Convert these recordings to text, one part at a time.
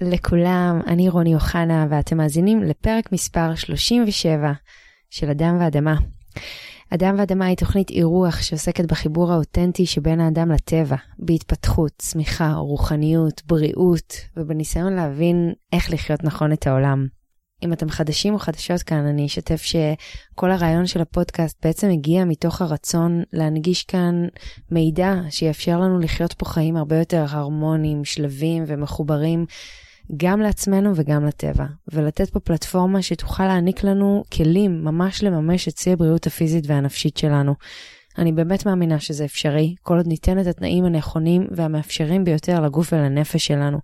לכולם, אני רוני אוחנה ואתם מאזינים לפרק מספר 37 של אדם ואדמה. אדם ואדמה היא תוכנית אירוח שעוסקת בחיבור האותנטי שבין האדם לטבע, בהתפתחות, צמיחה, רוחניות, בריאות ובניסיון להבין איך לחיות נכון את העולם. אם אתם חדשים או חדשות כאן, אני אשתף שכל הרעיון של הפודקאסט בעצם הגיע מתוך הרצון להנגיש כאן מידע שיאפשר לנו לחיות פה חיים הרבה יותר הרמוניים, שלווים ומחוברים גם לעצמנו וגם לטבע, ולתת פה פלטפורמה שתוכל להעניק לנו כלים ממש לממש את שיא הבריאות הפיזית והנפשית שלנו. אני באמת מאמינה שזה אפשרי, כל עוד ניתן את התנאים הנכונים והמאפשרים ביותר לגוף ולנפש שלנו.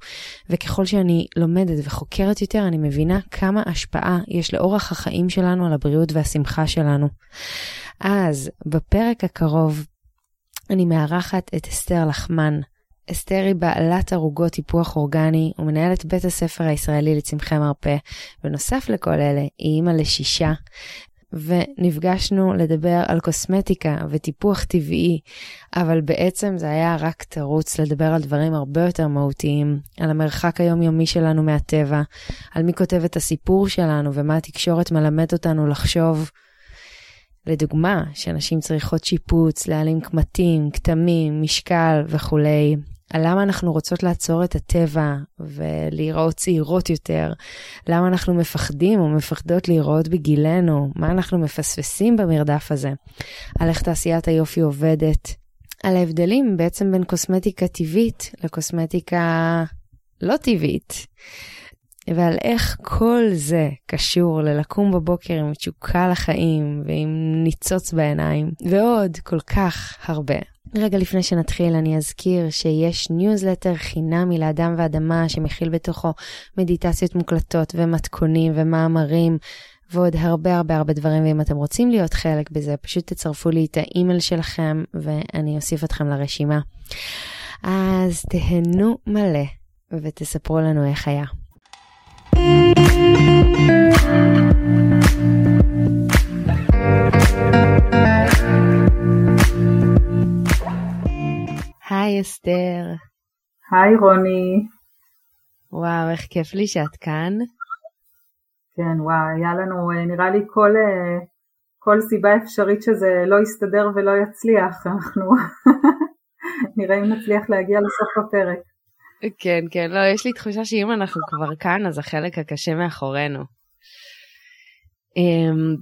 וככל שאני לומדת וחוקרת יותר, אני מבינה כמה השפעה יש לאורח החיים שלנו על הבריאות והשמחה שלנו. אז, בפרק הקרוב, אני מארחת את אסתר לחמן. אסתר היא בעלת ערוגות טיפוח אורגני ומנהלת בית הספר הישראלי לצמחי מרפא. בנוסף לכל אלה, היא אימא לשישה, ונפגשנו לדבר על קוסמטיקה וטיפוח טבעי, אבל בעצם זה היה רק תירוץ לדבר על דברים הרבה יותר מהותיים, על המרחק היומיומי שלנו מהטבע, על מי כותב את הסיפור שלנו ומה התקשורת מלמד אותנו לחשוב. לדוגמה, שנשים צריכות שיפוץ, להעלים קמטים, כתמים, משקל וכולי, על למה אנחנו רוצות לעצור את הטבע ולהיראות צעירות יותר, למה אנחנו מפחדים או מפחדות להיראות בגילנו, מה אנחנו מפספסים במרדף הזה, על איך תעשיית היופי עובדת, על ההבדלים בעצם בין קוסמטיקה טבעית לקוסמטיקה לא טבעית. ועל איך כל זה קשור ללקום בבוקר עם תשוקה לחיים ועם ניצוץ בעיניים, ועוד כל כך הרבה. רגע לפני שנתחיל אני אזכיר שיש ניוזלטר חינמי לאדם ואדמה שמכיל בתוכו מדיטציות מוקלטות ומתכונים ומאמרים ועוד הרבה הרבה הרבה דברים ואם אתם רוצים להיות חלק בזה פשוט תצרפו לי את האימייל שלכם ואני אוסיף אתכם לרשימה. אז תהנו מלא ותספרו לנו איך היה. היי אסתר. היי רוני. וואו, איך כיף לי שאת כאן. כן, וואו, היה לנו נראה לי כל, כל סיבה אפשרית שזה לא יסתדר ולא יצליח, אנחנו נראה אם נצליח להגיע לסוף הפרק. כן, כן, לא, יש לי תחושה שאם אנחנו כבר כאן, אז החלק הקשה מאחורינו. אמ,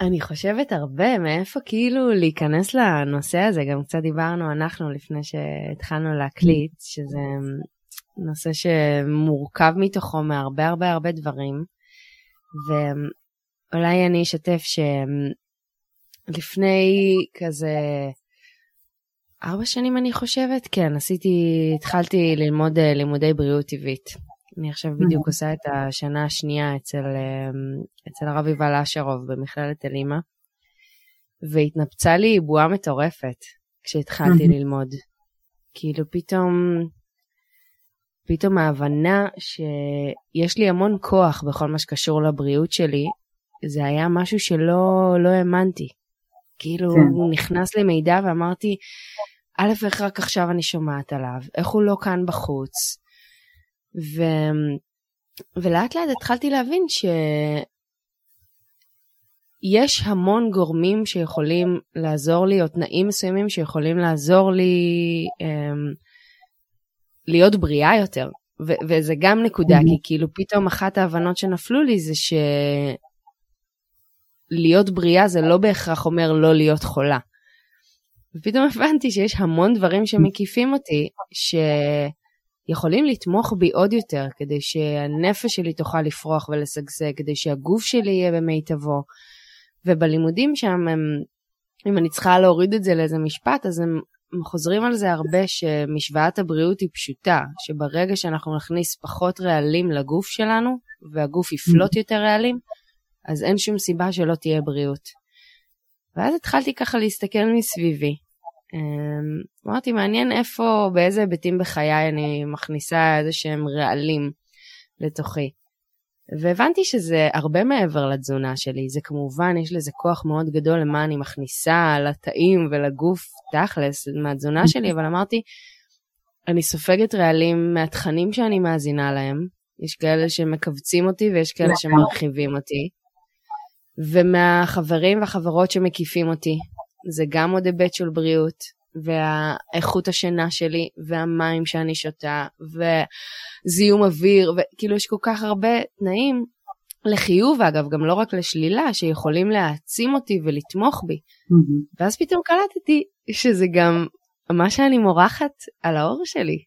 אני חושבת הרבה מאיפה כאילו להיכנס לנושא הזה, גם קצת דיברנו אנחנו לפני שהתחלנו להקליט, שזה נושא שמורכב מתוכו מהרבה הרבה הרבה דברים, ואולי אני אשתף שלפני כזה ארבע שנים אני חושבת, כן, עשיתי, התחלתי ללמוד אה, לימודי בריאות טבעית. אני עכשיו בדיוק עושה את השנה השנייה אצל, אמ, אצל הרב יובל אשרוב במכללת אלימה, והתנפצה לי בועה מטורפת כשהתחלתי ללמוד. כאילו פתאום, פתאום ההבנה שיש לי המון כוח בכל מה שקשור לבריאות שלי, זה היה משהו שלא לא האמנתי. כאילו כן. הוא נכנס למידע ואמרתי, א', איך רק עכשיו אני שומעת עליו, איך הוא לא כאן בחוץ. ו... ולאט לאט התחלתי להבין שיש המון גורמים שיכולים לעזור לי, או תנאים מסוימים שיכולים לעזור לי um, להיות בריאה יותר. ו- וזה גם נקודה, mm-hmm. כי כאילו פתאום אחת ההבנות שנפלו לי זה שלהיות בריאה זה לא בהכרח אומר לא להיות חולה. ופתאום הבנתי שיש המון דברים שמקיפים אותי, ש... יכולים לתמוך בי עוד יותר, כדי שהנפש שלי תוכל לפרוח ולשגשג, כדי שהגוף שלי יהיה במיטבו. ובלימודים שם, הם, אם אני צריכה להוריד את זה לאיזה משפט, אז הם, הם חוזרים על זה הרבה, שמשוואת הבריאות היא פשוטה, שברגע שאנחנו נכניס פחות רעלים לגוף שלנו, והגוף יפלוט יותר רעלים, אז אין שום סיבה שלא תהיה בריאות. ואז התחלתי ככה להסתכל מסביבי, אמרתי, מעניין איפה, באיזה היבטים בחיי אני מכניסה איזה שהם רעלים לתוכי. והבנתי שזה הרבה מעבר לתזונה שלי, זה כמובן, יש לזה כוח מאוד גדול למה אני מכניסה לתאים ולגוף תכלס מהתזונה שלי, אבל אמרתי, אני סופגת רעלים מהתכנים שאני מאזינה להם. יש כאלה שמכווצים אותי ויש כאלה. שמרחיבים אותי. ומהחברים והחברות שמקיפים אותי. זה גם עוד היבט של בריאות, והאיכות השינה שלי, והמים שאני שותה, וזיהום אוויר, וכאילו יש כל כך הרבה תנאים לחיוב אגב, גם לא רק לשלילה, שיכולים להעצים אותי ולתמוך בי. Mm-hmm. ואז פתאום קלטתי שזה גם מה שאני מורחת על האור שלי.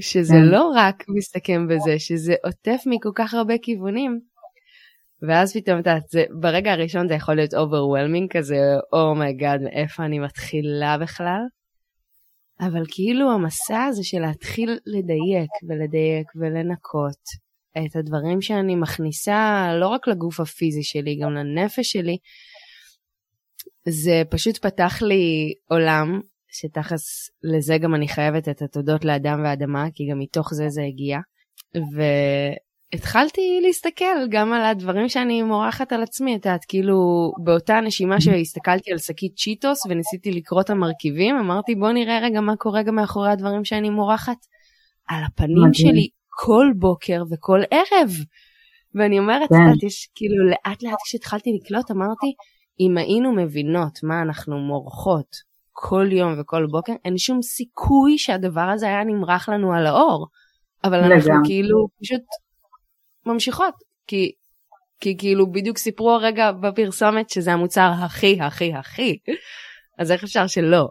שזה כן. לא רק מסתכם בזה, שזה עוטף מכל כך הרבה כיוונים. ואז פתאום, אתה יודעת, ברגע הראשון זה יכול להיות overwhelming כזה, oh my god, oh מאיפה אני מתחילה בכלל? אבל כאילו המסע הזה של להתחיל לדייק ולדייק ולנקות את הדברים שאני מכניסה לא רק לגוף הפיזי שלי, גם לנפש שלי, זה פשוט פתח לי עולם שתכלס לזה גם אני חייבת את התודות לאדם ואדמה, כי גם מתוך זה זה הגיע. והתחלתי להסתכל גם על הדברים שאני מורחת על עצמי, את יודעת, כאילו באותה נשימה שהסתכלתי על שקית צ'יטוס וניסיתי לקרוא את המרכיבים, אמרתי בוא נראה רגע מה קורה גם מאחורי הדברים שאני מורחת. על הפנים מדהים. שלי כל בוקר וכל ערב. ואני אומרת, כן. את יודעת, יש כאילו לאט לאט כשהתחלתי לקלוט אמרתי, אם היינו מבינות מה אנחנו מורחות כל יום וכל בוקר, אין שום סיכוי שהדבר הזה היה נמרח לנו על האור. אבל לגמרי. אנחנו כאילו פשוט ממשיכות, כי, כי כאילו בדיוק סיפרו הרגע בפרסומת שזה המוצר הכי הכי הכי, אז איך אפשר שלא?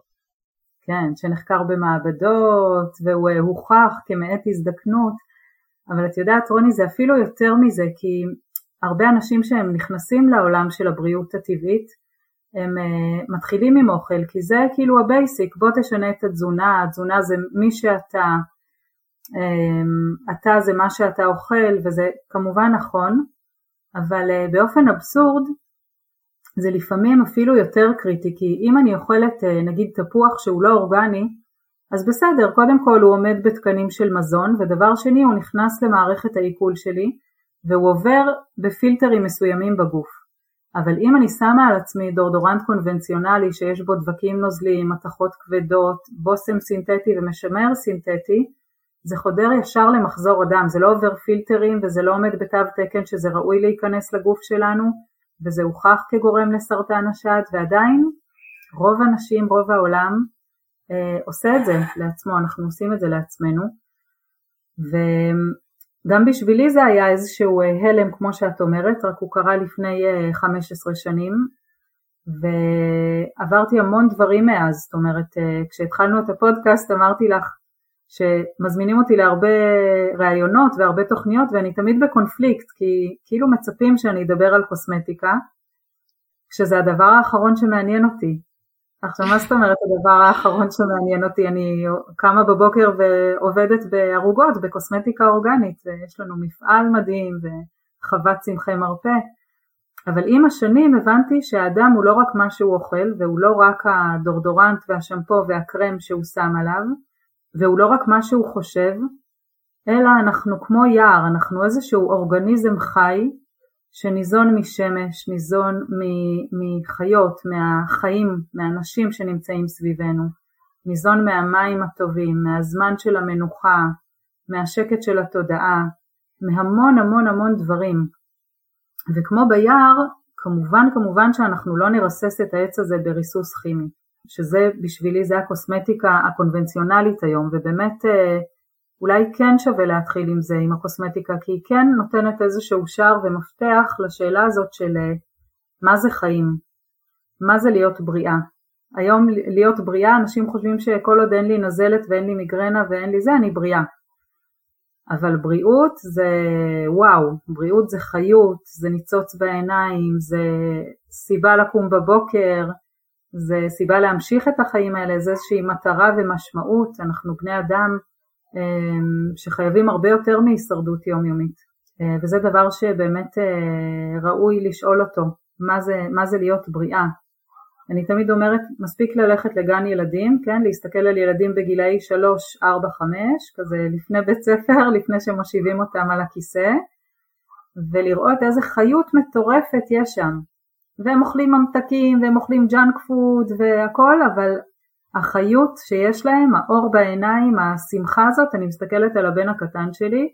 כן, שנחקר במעבדות והוא הוכח כמעט הזדקנות, אבל את יודעת רוני זה אפילו יותר מזה, כי הרבה אנשים שהם נכנסים לעולם של הבריאות הטבעית, הם uh, מתחילים עם אוכל, כי זה כאילו ה basic, בוא תשנה את התזונה, התזונה זה מי שאתה, אתה זה מה שאתה אוכל, וזה כמובן נכון, אבל uh, באופן אבסורד, זה לפעמים אפילו יותר קריטי, כי אם אני אוכלת uh, נגיד תפוח שהוא לא אורגני, אז בסדר, קודם כל הוא עומד בתקנים של מזון, ודבר שני הוא נכנס למערכת העיכול שלי, והוא עובר בפילטרים מסוימים בגוף. אבל אם אני שמה על עצמי דורדורנט קונבנציונלי שיש בו דבקים נוזליים, מתכות כבדות, בושם סינתטי ומשמר סינתטי, זה חודר ישר למחזור הדם, זה לא עובר פילטרים וזה לא עומד בתו תקן שזה ראוי להיכנס לגוף שלנו, וזה הוכח כגורם לסרטן השד, ועדיין רוב הנשים, רוב העולם, אה, עושה את זה לעצמו, אנחנו עושים את זה לעצמנו. גם בשבילי זה היה איזשהו אה, הלם כמו שאת אומרת, רק הוא קרה לפני 15 אה, שנים ועברתי המון דברים מאז, זאת אומרת אה, כשהתחלנו את הפודקאסט אמרתי לך שמזמינים אותי להרבה ראיונות והרבה תוכניות ואני תמיד בקונפליקט כי כאילו מצפים שאני אדבר על קוסמטיקה כשזה הדבר האחרון שמעניין אותי. עכשיו מה זאת אומרת הדבר האחרון שמעניין אותי, אני קמה בבוקר ועובדת בערוגות, בקוסמטיקה אורגנית, ויש לנו מפעל מדהים וחוות צמחי מרפא, אבל עם השנים הבנתי שהאדם הוא לא רק מה שהוא אוכל, והוא לא רק הדורדורנט והשמפו והקרם שהוא שם עליו, והוא לא רק מה שהוא חושב, אלא אנחנו כמו יער, אנחנו איזשהו אורגניזם חי שניזון משמש, ניזון מחיות, מהחיים, מהאנשים שנמצאים סביבנו, ניזון מהמים הטובים, מהזמן של המנוחה, מהשקט של התודעה, מהמון המון המון דברים. וכמו ביער, כמובן כמובן שאנחנו לא נרסס את העץ הזה בריסוס כימי, שזה בשבילי זה הקוסמטיקה הקונבנציונלית היום, ובאמת אה, אולי כן שווה להתחיל עם זה, עם הקוסמטיקה, כי היא כן נותנת איזשהו שער ומפתח לשאלה הזאת של אה, מה זה חיים, מה זה להיות בריאה. היום להיות בריאה, אנשים חושבים שכל עוד אין לי נזלת ואין לי מיגרנה ואין לי זה, אני בריאה. אבל בריאות זה וואו, בריאות זה חיות, זה ניצוץ בעיניים, זה סיבה לקום בבוקר, זה סיבה להמשיך את החיים האלה, זה איזושהי מטרה ומשמעות, אנחנו בני אדם אמ, שחייבים הרבה יותר מהישרדות יומיומית אה, וזה דבר שבאמת אה, ראוי לשאול אותו, מה זה, מה זה להיות בריאה. אני תמיד אומרת, מספיק ללכת לגן ילדים, כן, להסתכל על ילדים בגילאי 3, 4, 5, כזה לפני בית ספר, לפני שמושיבים אותם על הכיסא, ולראות איזה חיות מטורפת יש שם. והם אוכלים ממתקים, והם אוכלים ג'אנק פוד והכל, אבל החיות שיש להם, האור בעיניים, השמחה הזאת, אני מסתכלת על הבן הקטן שלי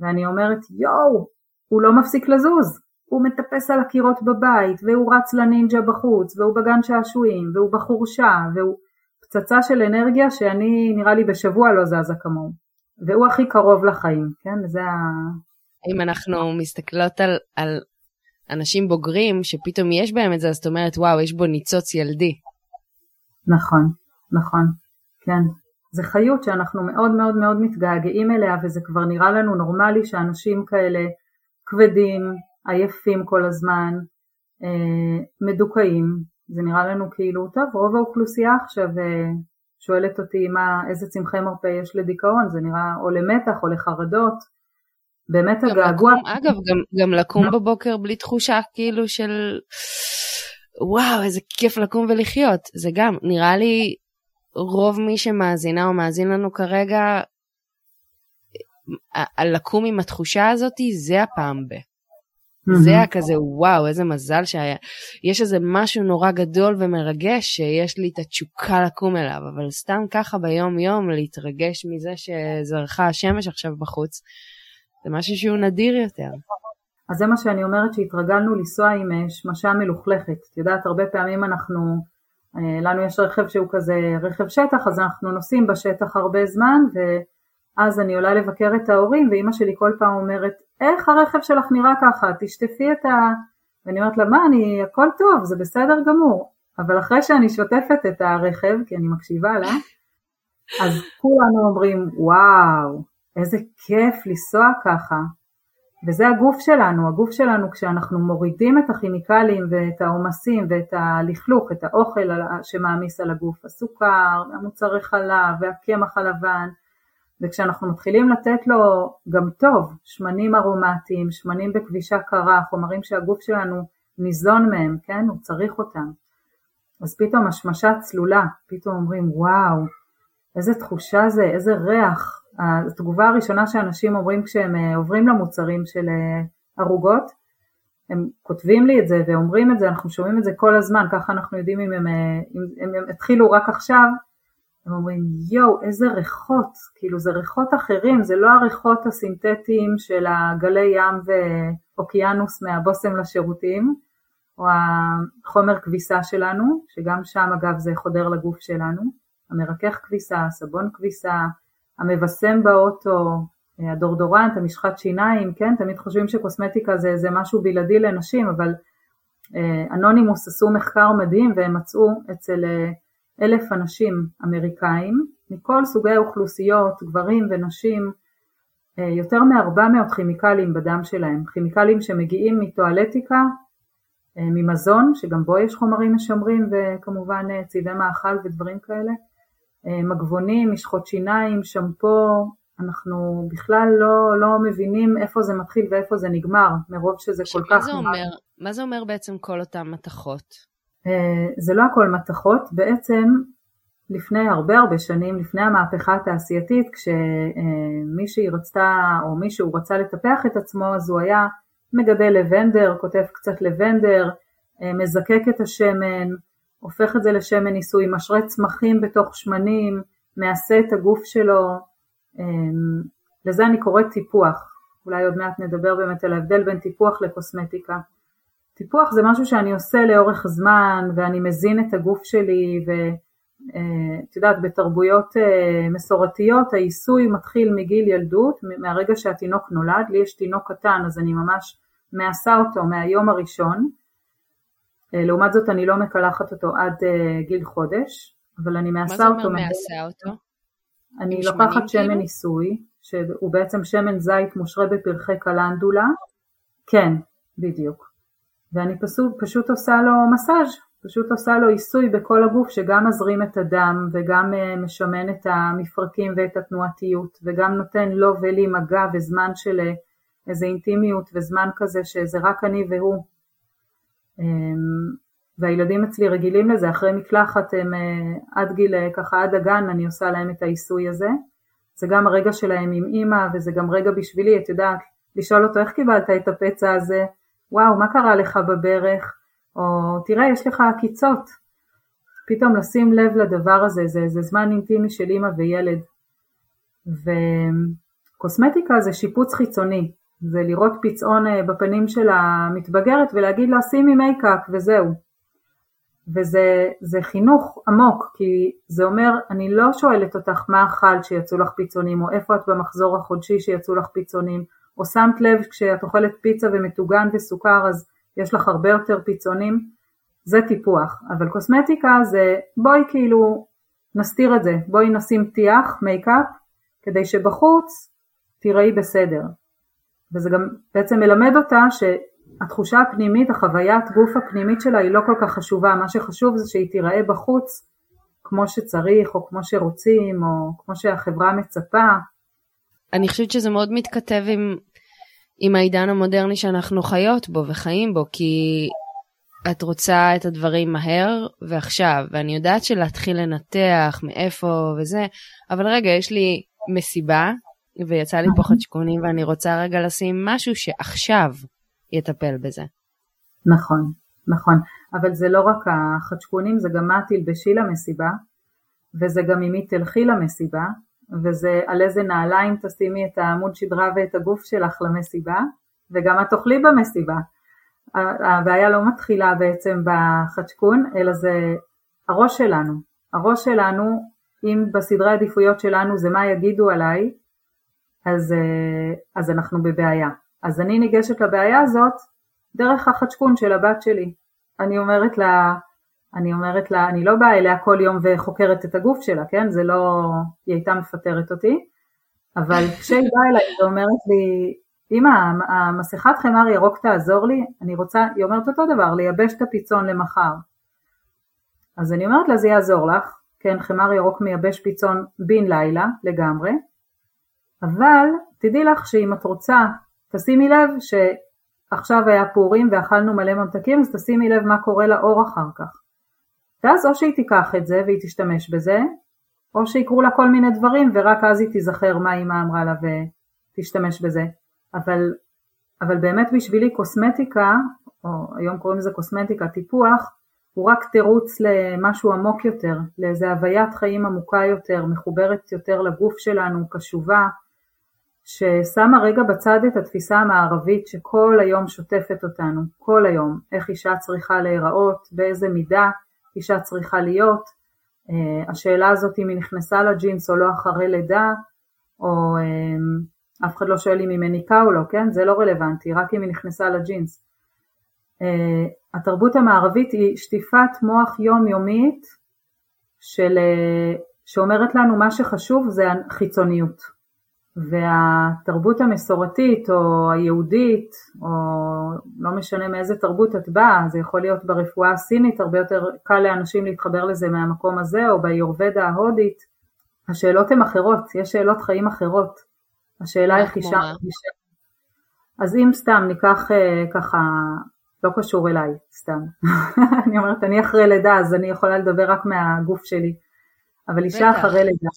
ואני אומרת יואו, הוא לא מפסיק לזוז, הוא מטפס על הקירות בבית והוא רץ לנינג'ה בחוץ והוא בגן שעשועים והוא בחורשה והוא פצצה של אנרגיה שאני נראה לי בשבוע לא זזה כמוהו והוא הכי קרוב לחיים, כן? זה ה... אם אנחנו מסתכלות על, על אנשים בוגרים שפתאום יש בהם את זה, אז את אומרת, וואו, יש בו ניצוץ ילדי. נכון, נכון, כן. זה חיות שאנחנו מאוד מאוד מאוד מתגעגעים אליה, וזה כבר נראה לנו נורמלי שאנשים כאלה כבדים, עייפים כל הזמן, אה, מדוכאים. זה נראה לנו כאילו, טוב, רוב האוכלוסייה עכשיו אה, שואלת אותי מה, איזה צמחי מרפא יש לדיכאון, זה נראה או למתח או לחרדות. באמת הגעגוע... אגב, גם, גם לקום בבוקר בלי תחושה כאילו של וואו, איזה כיף לקום ולחיות. זה גם, נראה לי רוב מי שמאזינה או מאזין לנו כרגע, על לקום עם התחושה הזאתי, זה הפעם ב. זה היה כזה וואו איזה מזל שהיה יש איזה משהו נורא גדול ומרגש שיש לי את התשוקה לקום אליו אבל סתם ככה ביום יום להתרגש מזה שזרחה השמש עכשיו בחוץ זה משהו שהוא נדיר יותר. אז זה מה שאני אומרת שהתרגלנו לנסוע עם אה, שמשה מלוכלכת. את יודעת, הרבה פעמים אנחנו, אה, לנו יש רכב שהוא כזה רכב שטח, אז אנחנו נוסעים בשטח הרבה זמן, ואז אני עולה לבקר את ההורים, ואימא שלי כל פעם אומרת, איך הרכב שלך נראה ככה? תשטפי את ה... ואני אומרת לה, מה, אני, הכל טוב, זה בסדר גמור. אבל אחרי שאני שוטפת את הרכב, כי אני מקשיבה לה, אז כולנו אומרים, וואו, איזה כיף לנסוע ככה. וזה הגוף שלנו, הגוף שלנו כשאנחנו מורידים את הכימיקלים ואת העומסים ואת הלכלוך, את האוכל שמעמיס על הגוף, הסוכר, המוצרי חלב והקמח הלבן, וכשאנחנו מתחילים לתת לו גם טוב, שמנים ארומטיים, שמנים בכבישה קרה, חומרים שהגוף שלנו ניזון מהם, כן, הוא צריך אותם, אז פתאום השמשה צלולה, פתאום אומרים וואו, איזה תחושה זה, איזה ריח, התגובה הראשונה שאנשים אומרים כשהם אה, עוברים למוצרים של אה, ערוגות, הם כותבים לי את זה ואומרים את זה, אנחנו שומעים את זה כל הזמן, ככה אנחנו יודעים אם הם, אה, אם, אם הם התחילו רק עכשיו, הם אומרים יואו איזה ריחות, כאילו זה ריחות אחרים, זה לא הריחות הסינתטיים של הגלי ים ואוקיינוס מהבושם לשירותים, או החומר כביסה שלנו, שגם שם אגב זה חודר לגוף שלנו, המרכך כביסה, סבון כביסה, המבשם באוטו, הדורדורנט, המשחת שיניים, כן, תמיד חושבים שקוסמטיקה זה, זה משהו בלעדי לנשים, אבל אה, אנונימוס עשו מחקר מדהים והם מצאו אצל אה, אלף אנשים אמריקאים מכל סוגי האוכלוסיות, גברים ונשים, אה, יותר מ-400 כימיקלים בדם שלהם, כימיקלים שמגיעים מטואלטיקה, ממזון, שגם בו יש חומרים משמרים וכמובן צבעי מאכל ודברים כאלה, אה, מגבונים, משחות שיניים, שמפו, אנחנו בכלל לא, לא מבינים איפה זה מתחיל ואיפה זה נגמר, מרוב שזה כל כך... זה אומר, מה זה אומר בעצם כל אותן מתכות? אה, זה לא הכל מתכות, בעצם לפני הרבה הרבה שנים, לפני המהפכה התעשייתית, כשמישהי רצתה או מישהו רצה לטפח את עצמו, אז הוא היה מגדל לבנדר, כותב קצת לבנדר, אה, מזקק את השמן, הופך את זה לשמן ניסוי, משרה צמחים בתוך שמנים, מעשה את הגוף שלו, אמ, לזה אני קוראת טיפוח, אולי עוד מעט נדבר באמת על ההבדל בין טיפוח לקוסמטיקה. טיפוח זה משהו שאני עושה לאורך זמן ואני מזין את הגוף שלי ואת אה, יודעת בתרבויות אה, מסורתיות העיסוי מתחיל מגיל ילדות מהרגע שהתינוק נולד, לי יש תינוק קטן אז אני ממש מעשה אותו מהיום הראשון לעומת זאת אני לא מקלחת אותו עד אה, גיל חודש, אבל אני מעשה אותו. מה זה אומר מעשה אותו? אני לוקחת שמן כאילו? ניסוי, שהוא בעצם שמן זית מושרה בפרחי קלנדולה, כן, בדיוק. ואני פשוט, פשוט עושה לו מסאז', פשוט עושה לו עיסוי בכל הגוף שגם מזרים את הדם וגם אה, משמן את המפרקים ואת התנועתיות וגם נותן לו ולי מגע וזמן של איזה אינטימיות וזמן כזה שזה רק אני והוא והילדים אצלי רגילים לזה, אחרי מקלחת הם אה, עד גיל, אה, ככה עד הגן אני עושה להם את העיסוי הזה. זה גם הרגע שלהם עם אימא וזה גם רגע בשבילי, את יודעת, לשאול אותו איך קיבלת את הפצע הזה, וואו מה קרה לך בברך, או תראה יש לך עקיצות. פתאום לשים לב לדבר הזה, זה, זה זמן אינטימי של אימא וילד. וקוסמטיקה זה שיפוץ חיצוני, זה לראות פצעון אה, בפנים של המתבגרת ולהגיד לה שימי מייקאפ וזהו. וזה חינוך עמוק, כי זה אומר, אני לא שואלת אותך מה אכלת שיצאו לך פיצונים, או איפה את במחזור החודשי שיצאו לך פיצונים, או שמת לב כשאת אוכלת פיצה ומטוגן וסוכר אז יש לך הרבה יותר פיצונים, זה טיפוח, אבל קוסמטיקה זה בואי כאילו נסתיר את זה, בואי נשים טיח, מייקאפ, כדי שבחוץ תיראי בסדר. וזה גם בעצם מלמד אותה שהתחושה הפנימית, החוויית גוף הפנימית שלה היא לא כל כך חשובה, מה שחשוב זה שהיא תיראה בחוץ כמו שצריך או כמו שרוצים או כמו שהחברה מצפה. אני חושבת שזה מאוד מתכתב עם, עם העידן המודרני שאנחנו חיות בו וחיים בו, כי את רוצה את הדברים מהר ועכשיו, ואני יודעת שלהתחיל לנתח מאיפה וזה, אבל רגע, יש לי מסיבה, ויצא לי פה חדשקונים ואני רוצה רגע לשים משהו שעכשיו יטפל בזה. נכון, נכון, אבל זה לא רק החדשקונים, זה גם מה תלבשי למסיבה, וזה גם עם מי תלכי למסיבה, וזה על איזה נעליים תשימי את העמוד שדרה ואת הגוף שלך למסיבה, וגם את תאכלי במסיבה. הבעיה לא מתחילה בעצם בחדשקון, אלא זה הראש שלנו. הראש שלנו, אם בסדרי עדיפויות שלנו זה מה יגידו עליי, אז, אה, אז אנחנו בבעיה. אז אני ניגשת לבעיה הזאת דרך החדשקון של הבת שלי. אני אומרת לה, אני אומרת לה, אני לא באה אליה כל יום וחוקרת את הגוף שלה, כן? זה לא, היא הייתה מפטרת אותי, אבל כשהיא באה אליי ואומרת לי, אמא, המסכת חמר ירוק תעזור לי, אני רוצה, היא אומרת אותו דבר, לייבש את הפיצון למחר. אז אני אומרת לה, זה יעזור לך, כן, חמר ירוק מייבש פיצון בן לילה לגמרי, אבל תדעי לך שאם את רוצה, תשימי לב שעכשיו היה פורים ואכלנו מלא ממתקים, אז תשימי לב מה קורה לאור אחר כך. ואז או שהיא תיקח את זה והיא תשתמש בזה, או שיקרו לה כל מיני דברים ורק אז היא תיזכר מה אמא אמרה לה ותשתמש בזה. אבל, אבל באמת בשבילי קוסמטיקה, או היום קוראים לזה קוסמטיקה, טיפוח, הוא רק תירוץ למשהו עמוק יותר, לאיזה הוויית חיים עמוקה יותר, מחוברת יותר לגוף שלנו, קשובה, ששמה רגע בצד את התפיסה המערבית שכל היום שוטפת אותנו, כל היום, איך אישה צריכה להיראות, באיזה מידה אישה צריכה להיות, uh, השאלה הזאת אם היא נכנסה לג'ינס או לא אחרי לידה, או um, אף אחד לא שואל אם היא מניקה או לא, כן? זה לא רלוונטי, רק אם היא נכנסה לג'ינס. Uh, התרבות המערבית היא שטיפת מוח יומיומית של, שאומרת לנו מה שחשוב זה החיצוניות. והתרבות המסורתית או היהודית, או לא משנה מאיזה תרבות את באה, זה יכול להיות ברפואה הסינית, הרבה יותר קל לאנשים להתחבר לזה מהמקום הזה, או ביורבדה ההודית, השאלות הן אחרות, יש שאלות חיים אחרות. השאלה אישה מרגישה. אז אם סתם ניקח אה, ככה, לא קשור אליי, סתם. אני אומרת, אני אחרי לידה, אז אני יכולה לדבר רק מהגוף שלי. אבל אישה אחרי לידה.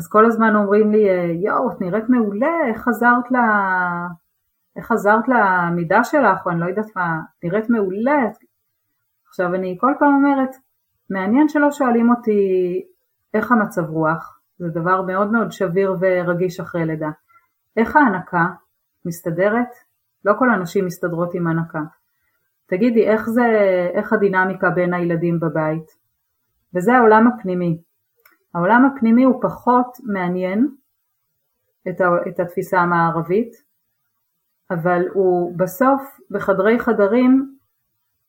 אז כל הזמן אומרים לי, יואו, את נראית מעולה, איך חזרת, ל... איך חזרת למידה שלך, או אני לא יודעת מה, נראית מעולה. עכשיו אני כל פעם אומרת, מעניין שלא שואלים אותי איך המצב רוח, זה דבר מאוד מאוד שביר ורגיש אחרי לידה. איך ההנקה מסתדרת? לא כל הנשים מסתדרות עם הנקה. תגידי, איך זה, איך הדינמיקה בין הילדים בבית? וזה העולם הפנימי. העולם הפנימי הוא פחות מעניין את, ה, את התפיסה המערבית, אבל הוא בסוף בחדרי חדרים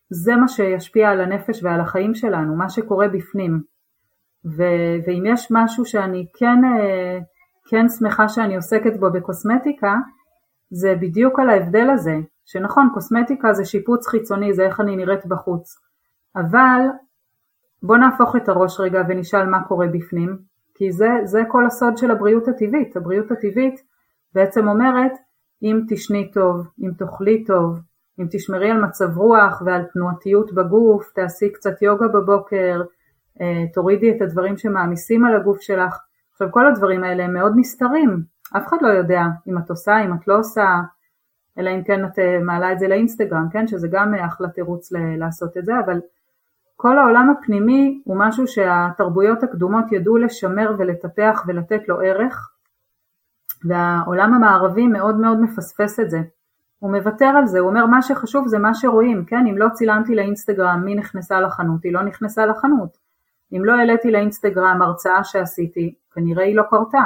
זה מה שישפיע על הנפש ועל החיים שלנו, מה שקורה בפנים. ו, ואם יש משהו שאני כן, אה, כן שמחה שאני עוסקת בו בקוסמטיקה, זה בדיוק על ההבדל הזה, שנכון, קוסמטיקה זה שיפוץ חיצוני, זה איך אני נראית בחוץ, אבל בוא נהפוך את הראש רגע ונשאל מה קורה בפנים, כי זה, זה כל הסוד של הבריאות הטבעית. הבריאות הטבעית בעצם אומרת, אם תשני טוב, אם תאכלי טוב, אם תשמרי על מצב רוח ועל תנועתיות בגוף, תעשי קצת יוגה בבוקר, אה, תורידי את הדברים שמעמיסים על הגוף שלך. עכשיו כל הדברים האלה הם מאוד נסתרים, אף אחד לא יודע אם את עושה, אם את לא עושה, אלא אם כן את אה, מעלה את זה לאינסטגרם, כן, שזה גם אחלה תירוץ לעשות את זה, אבל כל העולם הפנימי הוא משהו שהתרבויות הקדומות ידעו לשמר ולטפח ולתת לו ערך, והעולם המערבי מאוד מאוד מפספס את זה. הוא מוותר על זה, הוא אומר מה שחשוב זה מה שרואים, כן? אם לא צילמתי לאינסטגרם מי נכנסה לחנות, היא לא נכנסה לחנות. אם לא העליתי לאינסטגרם הרצאה שעשיתי, כנראה היא לא קרתה.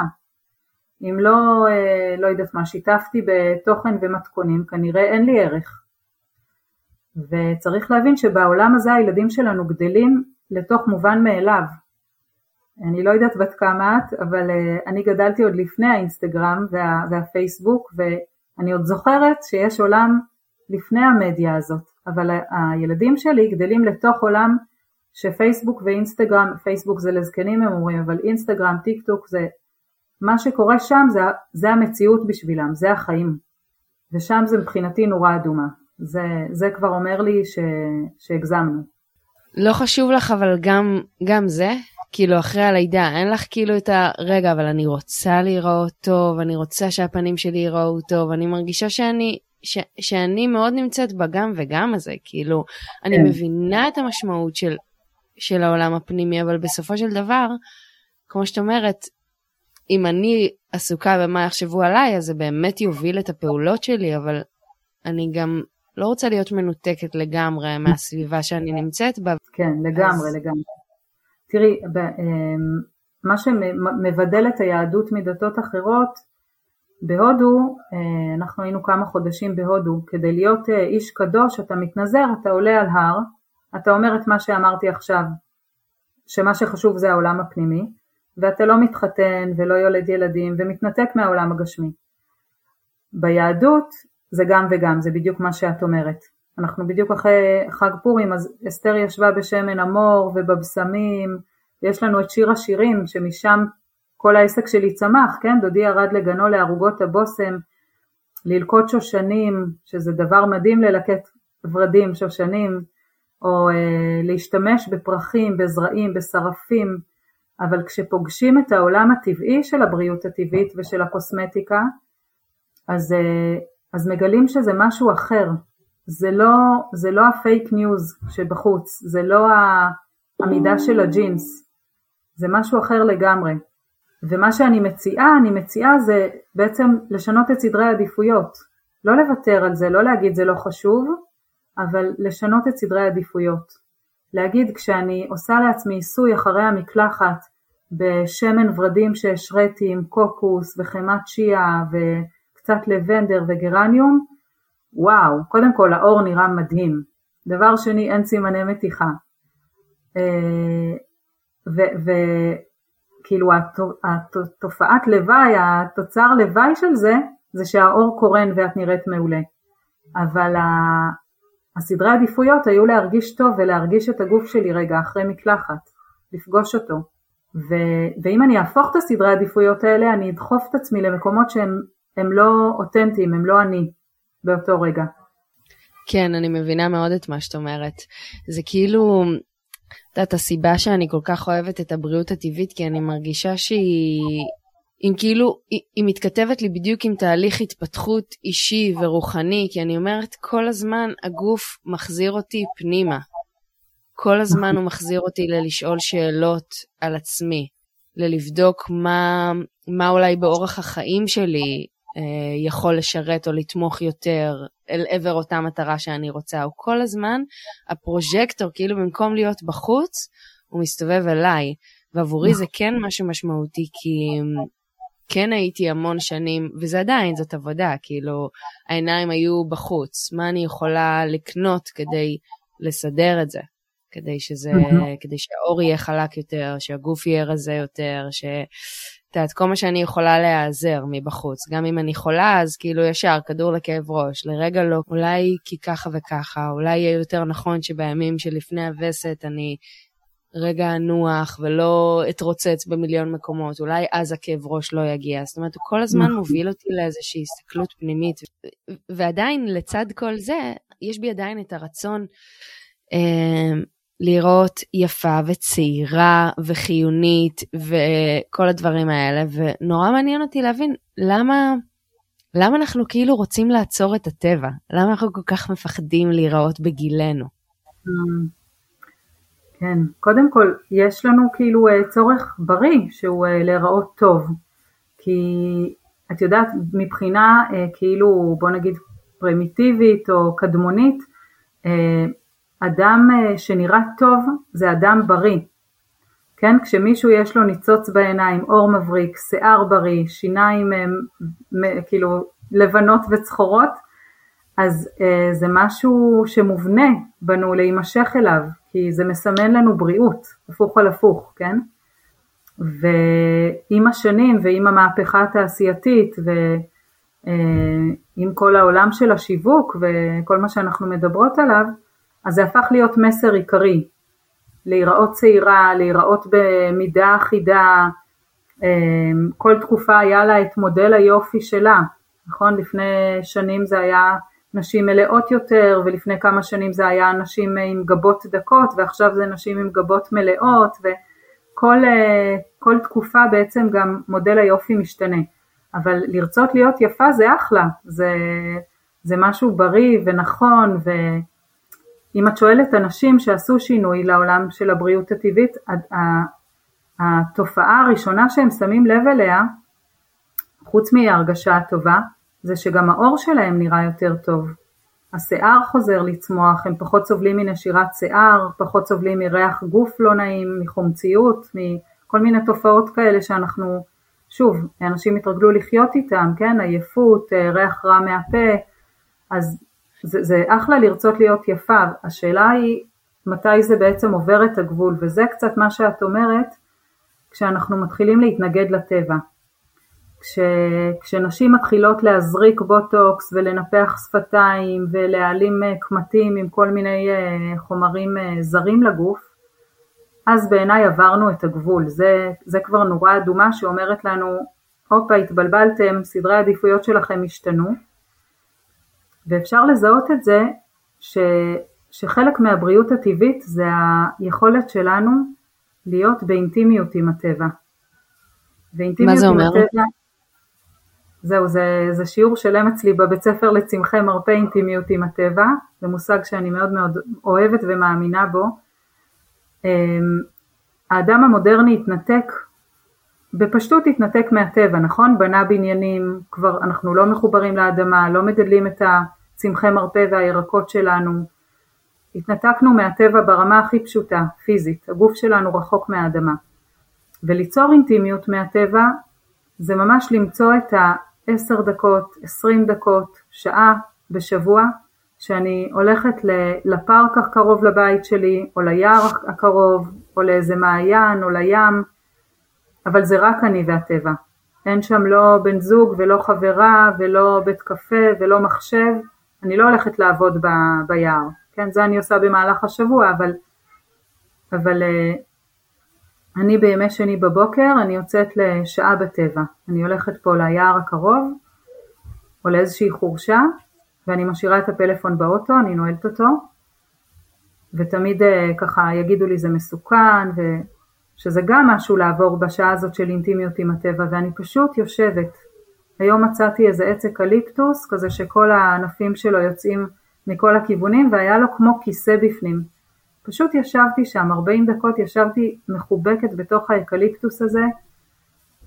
אם לא, אה, לא יודעת מה, שיתפתי בתוכן ומתכונים, כנראה אין לי ערך. וצריך להבין שבעולם הזה הילדים שלנו גדלים לתוך מובן מאליו. אני לא יודעת בת כמה את, אבל אה, אני גדלתי עוד לפני האינסטגרם וה, והפייסבוק, ואני עוד זוכרת שיש עולם לפני המדיה הזאת, אבל הילדים שלי גדלים לתוך עולם שפייסבוק ואינסטגרם, פייסבוק זה לזקנים הם אומרים, אבל אינסטגרם, טיק טוק זה, מה שקורה שם זה, זה המציאות בשבילם, זה החיים, ושם זה מבחינתי נורה אדומה, זה, זה כבר אומר לי ש, שהגזמנו. לא חשוב לך אבל גם, גם זה? כאילו אחרי הלידה אין לך כאילו את הרגע אבל אני רוצה להיראות טוב, אני רוצה שהפנים שלי ייראו טוב, אני מרגישה שאני, ש, שאני מאוד נמצאת בגם וגם הזה, כאילו אני כן. מבינה את המשמעות של של העולם הפנימי, אבל בסופו של דבר, כמו שאת אומרת, אם אני עסוקה במה יחשבו עליי, אז זה באמת יוביל את הפעולות שלי, אבל אני גם לא רוצה להיות מנותקת לגמרי מהסביבה שאני נמצאת בה. כן, לגמרי, אז... לגמרי. תראי, אמ, מה שמבדל את היהדות מדתות אחרות, בהודו, אה, אנחנו היינו כמה חודשים בהודו, כדי להיות אה, איש קדוש אתה מתנזר, אתה עולה על הר, אתה אומר את מה שאמרתי עכשיו, שמה שחשוב זה העולם הפנימי, ואתה לא מתחתן ולא יולד ילדים ומתנתק מהעולם הגשמי. ביהדות זה גם וגם, זה בדיוק מה שאת אומרת. אנחנו בדיוק אחרי חג פורים, אז אסתר ישבה בשמן המור ובבשמים, ויש לנו את שיר השירים שמשם כל העסק שלי צמח, כן? דודי ירד לגנו לערוגות הבושם, ללקוט שושנים, שזה דבר מדהים ללקט ורדים, שושנים, או אה, להשתמש בפרחים, בזרעים, בשרפים, אבל כשפוגשים את העולם הטבעי של הבריאות הטבעית ושל הקוסמטיקה, אז, אה, אז מגלים שזה משהו אחר, זה לא, זה לא ה fake news שבחוץ, זה לא המידה של הג'ינס, זה משהו אחר לגמרי. ומה שאני מציעה, אני מציעה זה בעצם לשנות את סדרי העדיפויות, לא לוותר על זה, לא להגיד זה לא חשוב, אבל לשנות את סדרי העדיפויות. להגיד כשאני עושה לעצמי עיסוי אחרי המקלחת בשמן ורדים שהשריתי עם קוקוס וחמת צ'יה וקצת לבנדר וגרניום, וואו, קודם כל האור נראה מדהים. דבר שני, אין סימני מתיחה. אה, וכאילו התופעת לוואי, התוצר לוואי של זה, זה שהאור קורן ואת נראית מעולה. אבל הסדרי עדיפויות היו להרגיש טוב ולהרגיש את הגוף שלי רגע אחרי מקלחת, לפגוש אותו. ו, ואם אני אהפוך את הסדרי העדיפויות האלה, אני אדחוף את עצמי למקומות שהם לא אותנטיים, הם לא אני באותו רגע. כן, אני מבינה מאוד את מה שאת אומרת. זה כאילו, את יודעת, הסיבה שאני כל כך אוהבת את הבריאות הטבעית, כי אני מרגישה שהיא אם כאילו, היא, היא מתכתבת לי בדיוק עם תהליך התפתחות אישי ורוחני, כי אני אומרת, כל הזמן הגוף מחזיר אותי פנימה. כל הזמן הוא מחזיר אותי ללשאול שאלות על עצמי, ללבדוק מה, מה אולי באורח החיים שלי יכול לשרת או לתמוך יותר אל עבר אותה מטרה שאני רוצה. הוא כל הזמן, הפרוז'קטור, כאילו במקום להיות בחוץ, הוא מסתובב אליי. ועבורי זה כן משהו משמעותי, כי כן הייתי המון שנים, וזה עדיין, זאת עבודה, כאילו, העיניים היו בחוץ, מה אני יכולה לקנות כדי לסדר את זה? כדי שזה. כדי שהאור יהיה חלק יותר, שהגוף יהיה רזה יותר, ש... את יודעת, כל מה שאני יכולה להיעזר מבחוץ. גם אם אני חולה, אז כאילו ישר, כדור לכאב ראש. לרגע לא, אולי כי ככה וככה, אולי יהיה יותר נכון שבימים שלפני הווסת אני רגע אנוח ולא אתרוצץ במיליון מקומות, אולי אז הכאב ראש לא יגיע. זאת אומרת, הוא כל הזמן נכון. מוביל אותי לאיזושהי הסתכלות פנימית. ועדיין, לצד כל זה, יש בי עדיין את הרצון אה, לראות יפה וצעירה וחיונית וכל הדברים האלה, ונורא מעניין אותי להבין למה... למה אנחנו כאילו רוצים לעצור את הטבע? למה אנחנו כל כך מפחדים להיראות בגילנו? כן, קודם כל יש לנו כאילו אה, צורך בריא שהוא אה, להיראות טוב, כי את יודעת מבחינה אה, כאילו בוא נגיד פרימיטיבית או קדמונית, אדם שנראה טוב זה אדם בריא, כן? כשמישהו יש לו ניצוץ בעיניים, אור מבריק, שיער בריא, שיניים כאילו לבנות וצחורות, אז זה משהו שמובנה בנו להימשך אליו, כי זה מסמן לנו בריאות, הפוך על הפוך, כן? ועם השנים ועם המהפכה התעשייתית ועם כל העולם של השיווק וכל מה שאנחנו מדברות עליו, אז זה הפך להיות מסר עיקרי, להיראות צעירה, להיראות במידה אחידה, כל תקופה היה לה את מודל היופי שלה, נכון? לפני שנים זה היה נשים מלאות יותר ולפני כמה שנים זה היה נשים עם גבות דקות ועכשיו זה נשים עם גבות מלאות וכל כל תקופה בעצם גם מודל היופי משתנה אבל לרצות להיות יפה זה אחלה, זה, זה משהו בריא ונכון ואם את שואלת אנשים שעשו שינוי לעולם של הבריאות הטבעית התופעה הראשונה שהם שמים לב אליה חוץ מהרגשה הטובה זה שגם העור שלהם נראה יותר טוב. השיער חוזר לצמוח, הם פחות סובלים מנשירת שיער, פחות סובלים מריח גוף לא נעים, מחומציות, מכל מיני תופעות כאלה שאנחנו, שוב, אנשים התרגלו לחיות איתם, כן, עייפות, אה, ריח רע מהפה, אז זה, זה אחלה לרצות להיות יפה, השאלה היא מתי זה בעצם עובר את הגבול, וזה קצת מה שאת אומרת כשאנחנו מתחילים להתנגד לטבע. כש, כשנשים מתחילות להזריק בוטוקס ולנפח שפתיים ולהעלים אה, קמטים עם כל מיני אה, חומרים אה, זרים לגוף, אז בעיניי עברנו את הגבול, זה, זה כבר נורה אדומה שאומרת לנו, הופה התבלבלתם, סדרי העדיפויות שלכם השתנו, ואפשר לזהות את זה ש, שחלק מהבריאות הטבעית זה היכולת שלנו להיות באינטימיות עם הטבע. מה זה אומר? הטבע, זהו, זה, זה שיעור שלם אצלי בבית ספר לצמחי מרפא אינטימיות עם הטבע, זה מושג שאני מאוד מאוד אוהבת ומאמינה בו. אמ, האדם המודרני התנתק, בפשטות התנתק מהטבע, נכון? בנה בניינים, כבר אנחנו לא מחוברים לאדמה, לא מגדלים את הצמחי מרפא והירקות שלנו. התנתקנו מהטבע ברמה הכי פשוטה, פיזית, הגוף שלנו רחוק מהאדמה. וליצור אינטימיות מהטבע זה ממש למצוא את עשר דקות, עשרים דקות, שעה בשבוע, שאני הולכת לפארק הקרוב לבית שלי, או ליער הקרוב, או לאיזה מעיין, או לים, אבל זה רק אני והטבע. אין שם לא בן זוג ולא חברה ולא בית קפה ולא מחשב, אני לא הולכת לעבוד ב, ביער, כן, זה אני עושה במהלך השבוע, אבל, אבל אה, אני בימי שני בבוקר, אני יוצאת לשעה בטבע. אני הולכת פה ליער הקרוב, או לאיזושהי חורשה, ואני משאירה את הפלאפון באוטו, אני נועלת אותו, ותמיד אה, ככה יגידו לי זה מסוכן, ושזה גם משהו לעבור בשעה הזאת של אינטימיות עם הטבע, ואני פשוט יושבת. היום מצאתי איזה עץ אקליפטוס, כזה שכל הענפים שלו יוצאים מכל הכיוונים, והיה לו כמו כיסא בפנים. פשוט ישבתי שם, 40 דקות ישבתי מחובקת בתוך האקליפטוס הזה,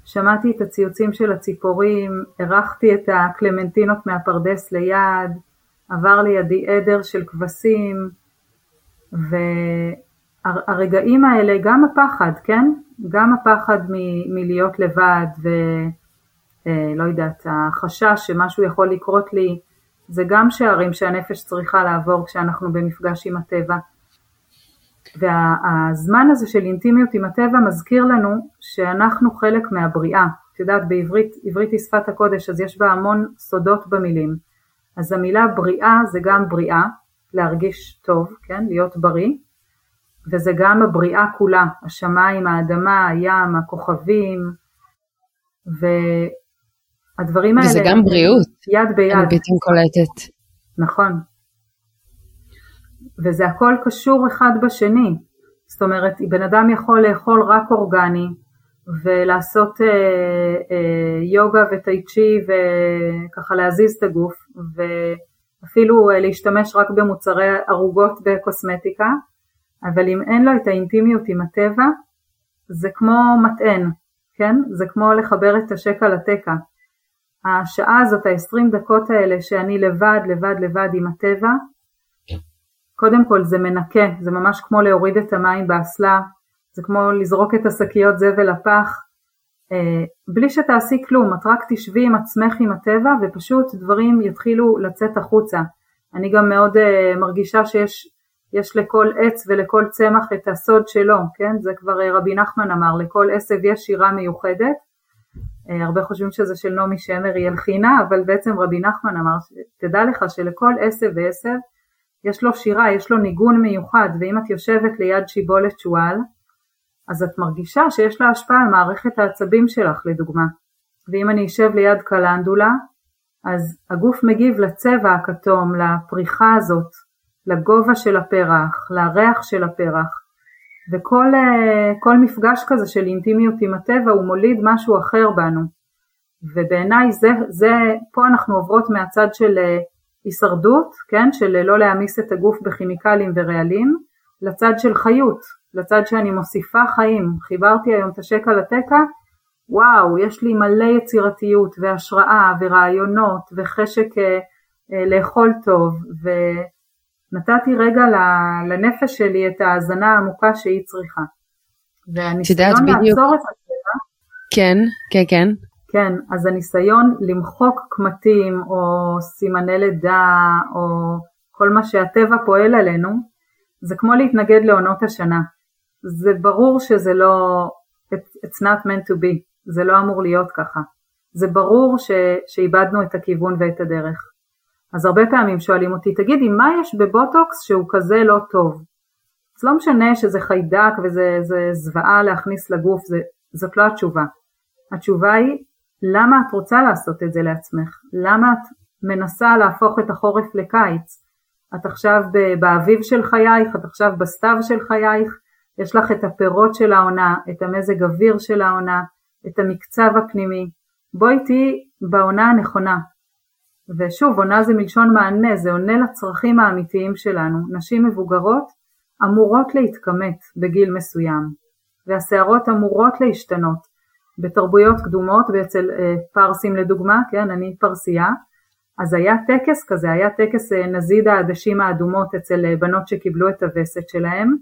שמעתי את הציוצים של הציפורים, הרחתי את הקלמנטינות מהפרדס ליד, עבר לידי עדר של כבשים, והרגעים האלה, גם הפחד, כן? גם הפחד מ- מלהיות לבד ולא אה, יודעת, החשש שמשהו יכול לקרות לי, זה גם שערים שהנפש צריכה לעבור כשאנחנו במפגש עם הטבע. והזמן הזה של אינטימיות עם הטבע מזכיר לנו שאנחנו חלק מהבריאה. את יודעת, בעברית, עברית היא שפת הקודש, אז יש בה המון סודות במילים. אז המילה בריאה זה גם בריאה, להרגיש טוב, כן, להיות בריא, וזה גם הבריאה כולה, השמיים, האדמה, הים, הכוכבים, והדברים האלה... וזה גם בריאות. יד ביד. אני פתאום קולטת. נכון. וזה הכל קשור אחד בשני. זאת אומרת, בן אדם יכול לאכול רק אורגני ולעשות אה, אה, יוגה וטאי צ'י וככה להזיז את הגוף ואפילו אה, להשתמש רק במוצרי ערוגות בקוסמטיקה אבל אם אין לו את האינטימיות עם הטבע, זה כמו מטען, כן? זה כמו לחבר את השקע לתקע. השעה הזאת, ה-20 דקות האלה שאני לבד, לבד, לבד עם הטבע, קודם כל זה מנקה, זה ממש כמו להוריד את המים באסלה, זה כמו לזרוק את השקיות זבל לפח, אה, בלי שתעשי כלום, את רק תשבי עם עצמך עם הטבע ופשוט דברים יתחילו לצאת החוצה. אני גם מאוד uh, מרגישה שיש יש לכל עץ ולכל צמח את הסוד שלו, כן? זה כבר uh, רבי נחמן אמר, לכל עשב יש שירה מיוחדת. Uh, הרבה חושבים שזה של נעמי שמר היא הלחינה, אבל בעצם רבי נחמן אמר, תדע לך שלכל עשב ועשב יש לו שירה, יש לו ניגון מיוחד, ואם את יושבת ליד שיבולת שועל, אז את מרגישה שיש לה השפעה על מערכת העצבים שלך לדוגמה. ואם אני אשב ליד קלנדולה, אז הגוף מגיב לצבע הכתום, לפריחה הזאת, לגובה של הפרח, לריח של הפרח, וכל אה, מפגש כזה של אינטימיות עם הטבע הוא מוליד משהו אחר בנו. ובעיניי זה, זה, פה אנחנו עוברות מהצד של אה, הישרדות, כן, של לא להעמיס את הגוף בכימיקלים ורעלים, לצד של חיות, לצד שאני מוסיפה חיים. חיברתי היום את השקע לתקע, וואו, יש לי מלא יצירתיות והשראה ורעיונות וחשק אה, אה, לאכול טוב, ונתתי רגע לנפש שלי את ההאזנה העמוקה שהיא צריכה. והניסיון לעצור את הטבע, כן, כן, כן. כן, אז הניסיון למחוק קמטים או סימני לידה או כל מה שהטבע פועל עלינו, זה כמו להתנגד לעונות השנה. זה ברור שזה לא, it's not meant to be, זה לא אמור להיות ככה. זה ברור ש, שאיבדנו את הכיוון ואת הדרך. אז הרבה פעמים שואלים אותי, תגידי, מה יש בבוטוקס שהוא כזה לא טוב? אז לא משנה שזה חיידק וזה זוועה להכניס לגוף, זה, זאת לא התשובה. התשובה היא, למה את רוצה לעשות את זה לעצמך? למה את מנסה להפוך את החורף לקיץ? את עכשיו באביב של חייך, את עכשיו בסתיו של חייך, יש לך את הפירות של העונה, את המזג אוויר של העונה, את המקצב הפנימי. בואי תהיי בעונה הנכונה. ושוב, עונה זה מלשון מענה, זה עונה לצרכים האמיתיים שלנו. נשים מבוגרות אמורות להתכמת בגיל מסוים, והשערות אמורות להשתנות. בתרבויות קדומות ואצל אה, פרסים לדוגמה, כן, אני פרסייה, אז היה טקס כזה, היה טקס אה, נזיד העדשים האדומות אצל אה, בנות שקיבלו את הווסת שלהם,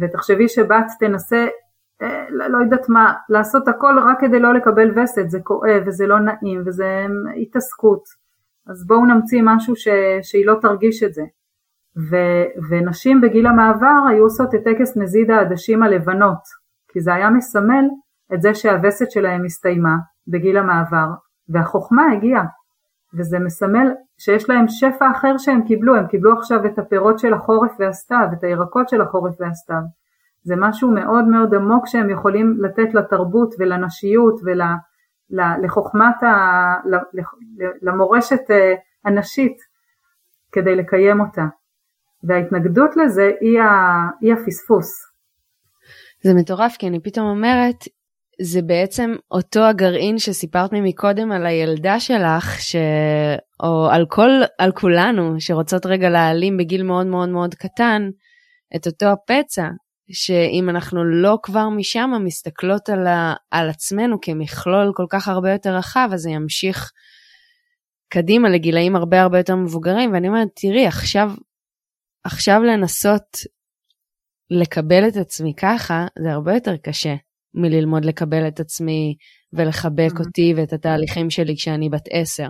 ותחשבי שבת תנסה, אה, לא, לא יודעת מה, לעשות הכל רק כדי לא לקבל וסת, זה כואב וזה לא נעים וזה התעסקות, אז בואו נמציא משהו ש, שהיא לא תרגיש את זה. ו, ונשים בגיל המעבר היו עושות את טקס נזיד העדשים הלבנות, כי זה היה מסמל את זה שהווסת שלהם הסתיימה בגיל המעבר, והחוכמה הגיעה, וזה מסמל שיש להם שפע אחר שהם קיבלו, הם קיבלו עכשיו את הפירות של החורף והסתיו, את הירקות של החורף והסתיו. זה משהו מאוד מאוד עמוק שהם יכולים לתת לתרבות ולנשיות ולחוכמת, ה... למורשת אה, הנשית כדי לקיים אותה. וההתנגדות לזה היא, ה... היא הפספוס. זה מטורף כי אני פתאום אומרת זה בעצם אותו הגרעין שסיפרת לי מקודם על הילדה שלך, ש... או על כל, על כולנו, שרוצות רגע להעלים בגיל מאוד מאוד מאוד קטן, את אותו הפצע, שאם אנחנו לא כבר משם מסתכלות על, ה... על עצמנו כמכלול כל כך הרבה יותר רחב, אז זה ימשיך קדימה לגילאים הרבה הרבה יותר מבוגרים, ואני אומרת, תראי, עכשיו, עכשיו לנסות לקבל את עצמי ככה, זה הרבה יותר קשה. מללמוד לקבל את עצמי ולחבק mm-hmm. אותי ואת התהליכים שלי כשאני בת עשר.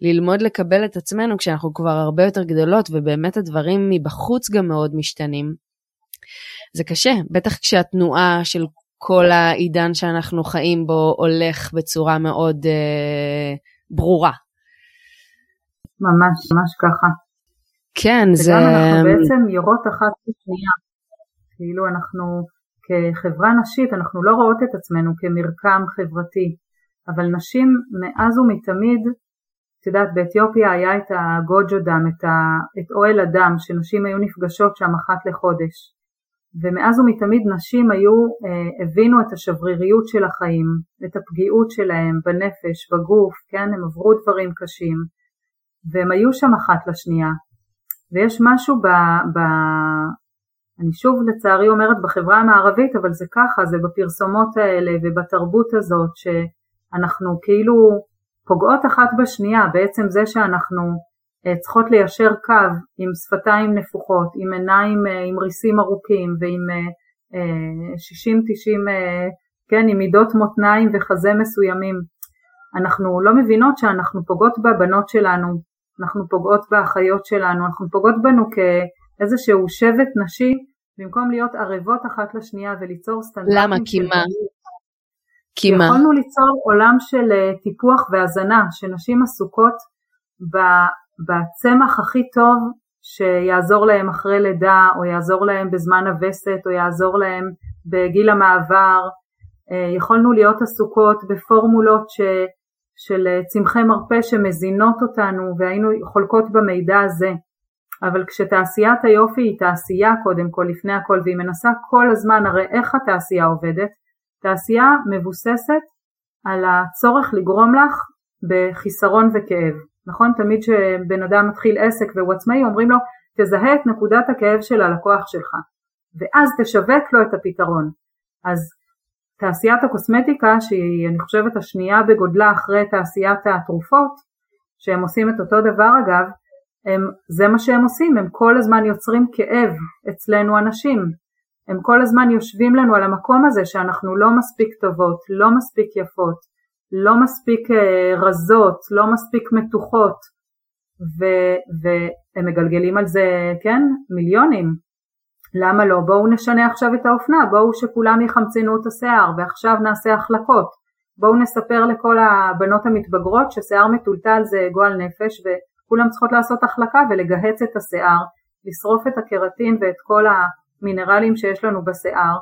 ללמוד לקבל את עצמנו כשאנחנו כבר הרבה יותר גדולות ובאמת הדברים מבחוץ גם מאוד משתנים. זה קשה, בטח כשהתנועה של כל העידן שאנחנו חיים בו הולך בצורה מאוד אה, ברורה. ממש, ממש ככה. כן, זה... וגם אנחנו בעצם יורות אחת בשנייה. כאילו אנחנו כחברה נשית אנחנו לא רואות את עצמנו כמרקם חברתי, אבל נשים מאז ומתמיד, את יודעת באתיופיה היה את הגוג'ו דם, את, ה, את אוהל הדם שנשים היו נפגשות שם אחת לחודש, ומאז ומתמיד נשים היו, אה, הבינו את השבריריות של החיים, את הפגיעות שלהם בנפש, בגוף, כן, הם עברו דברים קשים, והם היו שם אחת לשנייה, ויש משהו ב, ב, אני שוב לצערי אומרת בחברה המערבית, אבל זה ככה, זה בפרסומות האלה ובתרבות הזאת, שאנחנו כאילו פוגעות אחת בשנייה, בעצם זה שאנחנו צריכות ליישר קו עם שפתיים נפוחות, עם עיניים אה, עם ריסים ארוכים ועם 60-90, כן, עם מידות מותניים וחזה מסוימים. אנחנו לא מבינות שאנחנו פוגעות בבנות שלנו, אנחנו פוגעות באחיות שלנו, אנחנו פוגעות בנו כאיזשהו שבט נשי, במקום להיות ערבות אחת לשנייה וליצור סטנדרטים. למה? כי מה? כי מה? יכולנו ליצור עולם של אה, טיפוח והזנה, שנשים עסוקות בצמח הכי טוב שיעזור להם אחרי לידה, או יעזור להם בזמן הווסת, או יעזור להם בגיל המעבר. אה, יכולנו להיות עסוקות בפורמולות ש, של אה, צמחי מרפא שמזינות אותנו, והיינו חולקות במידע הזה. אבל כשתעשיית היופי היא תעשייה קודם כל, לפני הכל, והיא מנסה כל הזמן, הרי איך התעשייה עובדת? תעשייה מבוססת על הצורך לגרום לך בחיסרון וכאב. נכון? תמיד כשבן אדם מתחיל עסק והוא עצמאי אומרים לו תזהה את נקודת הכאב של הלקוח שלך ואז תשווק לו את הפתרון. אז תעשיית הקוסמטיקה שהיא אני חושבת השנייה בגודלה אחרי תעשיית התרופות שהם עושים את אותו דבר אגב הם, זה מה שהם עושים, הם כל הזמן יוצרים כאב אצלנו אנשים, הם כל הזמן יושבים לנו על המקום הזה שאנחנו לא מספיק טובות, לא מספיק יפות, לא מספיק אה, רזות, לא מספיק מתוחות, ו, והם מגלגלים על זה, כן, מיליונים. למה לא? בואו נשנה עכשיו את האופנה, בואו שכולם יחמצנו את השיער, ועכשיו נעשה החלקות. בואו נספר לכל הבנות המתבגרות ששיער מטולטל זה גועל נפש, וכולם צריכות לעשות החלקה ולגהץ את השיער, לשרוף את הקרטין ואת כל המינרלים שיש לנו בשיער,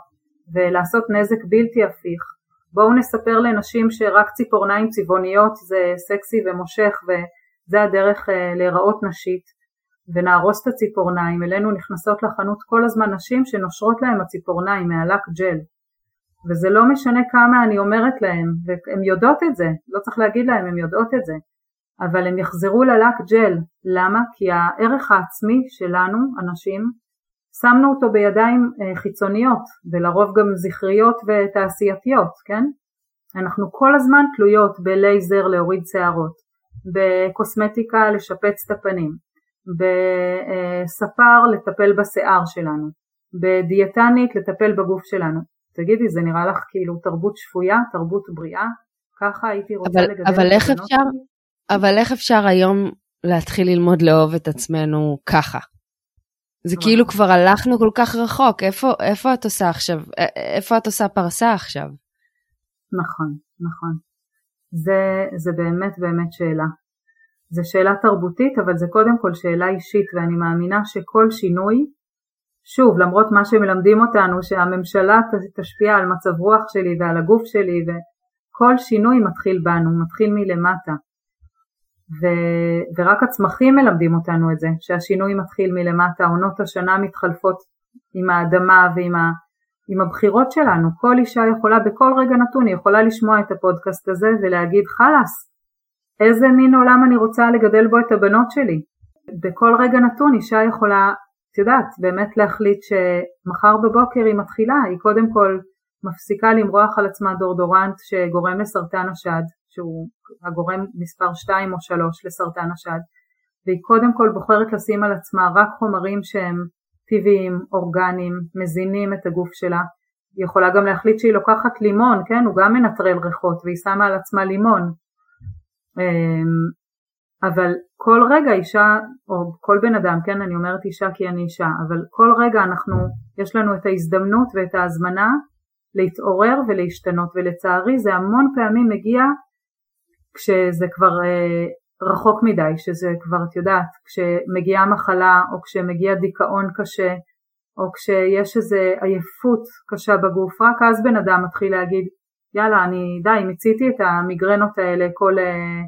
ולעשות נזק בלתי הפיך. בואו נספר לנשים שרק ציפורניים צבעוניות זה סקסי ומושך וזה הדרך אה, להיראות נשית ונהרוס את הציפורניים, אלינו נכנסות לחנות כל הזמן נשים שנושרות להם הציפורניים מהלק ג'ל. וזה לא משנה כמה אני אומרת להם והן יודעות את זה, לא צריך להגיד להם, הן יודעות את זה אבל הם יחזרו ללק ג'ל, למה? כי הערך העצמי שלנו, הנשים, שמנו אותו בידיים אה, חיצוניות ולרוב גם זכריות ותעשייתיות, כן? אנחנו כל הזמן תלויות בלייזר להוריד שערות, בקוסמטיקה לשפץ את הפנים, בספר לטפל בשיער שלנו, בדיאטנית לטפל בגוף שלנו. תגידי, זה נראה לך כאילו תרבות שפויה, תרבות בריאה? ככה הייתי רוצה אבל, לגדל אבל איך אפשר, אבל איך אפשר היום להתחיל ללמוד לאהוב את עצמנו ככה? זה כאילו כבר הלכנו כל כך רחוק, איפה, איפה את עושה עכשיו, איפה את עושה פרסה עכשיו? נכון, נכון. זה, זה באמת באמת שאלה. זו שאלה תרבותית, אבל זה קודם כל שאלה אישית, ואני מאמינה שכל שינוי, שוב, למרות מה שמלמדים אותנו, שהממשלה תשפיע על מצב רוח שלי ועל הגוף שלי, וכל שינוי מתחיל בנו, מתחיל מלמטה. ו, ורק הצמחים מלמדים אותנו את זה, שהשינוי מתחיל מלמטה, עונות השנה מתחלפות עם האדמה ועם ה, עם הבחירות שלנו, כל אישה יכולה בכל רגע נתון, היא יכולה לשמוע את הפודקאסט הזה ולהגיד חלאס, איזה מין עולם אני רוצה לגדל בו את הבנות שלי. בכל רגע נתון אישה יכולה, את יודעת, באמת להחליט שמחר בבוקר היא מתחילה, היא קודם כל מפסיקה למרוח על עצמה דורדורנט שגורם לסרטן השד, שהוא הגורם מספר 2 או 3 לסרטן השד, והיא קודם כל בוחרת לשים על עצמה רק חומרים שהם טבעיים, אורגניים, מזינים את הגוף שלה. היא יכולה גם להחליט שהיא לוקחת לימון, כן, הוא גם מנטרל ריחות והיא שמה על עצמה לימון. אמ, אבל כל רגע אישה, או כל בן אדם, כן, אני אומרת אישה כי אני אישה, אבל כל רגע אנחנו, יש לנו את ההזדמנות ואת ההזמנה להתעורר ולהשתנות, ולצערי זה המון פעמים מגיע כשזה כבר אה, רחוק מדי, שזה כבר, את יודעת, כשמגיעה מחלה או כשמגיע דיכאון קשה או כשיש איזו עייפות קשה בגוף, רק אז בן אדם מתחיל להגיד, יאללה, אני די, מיציתי את המיגרנות האלה כל, אה,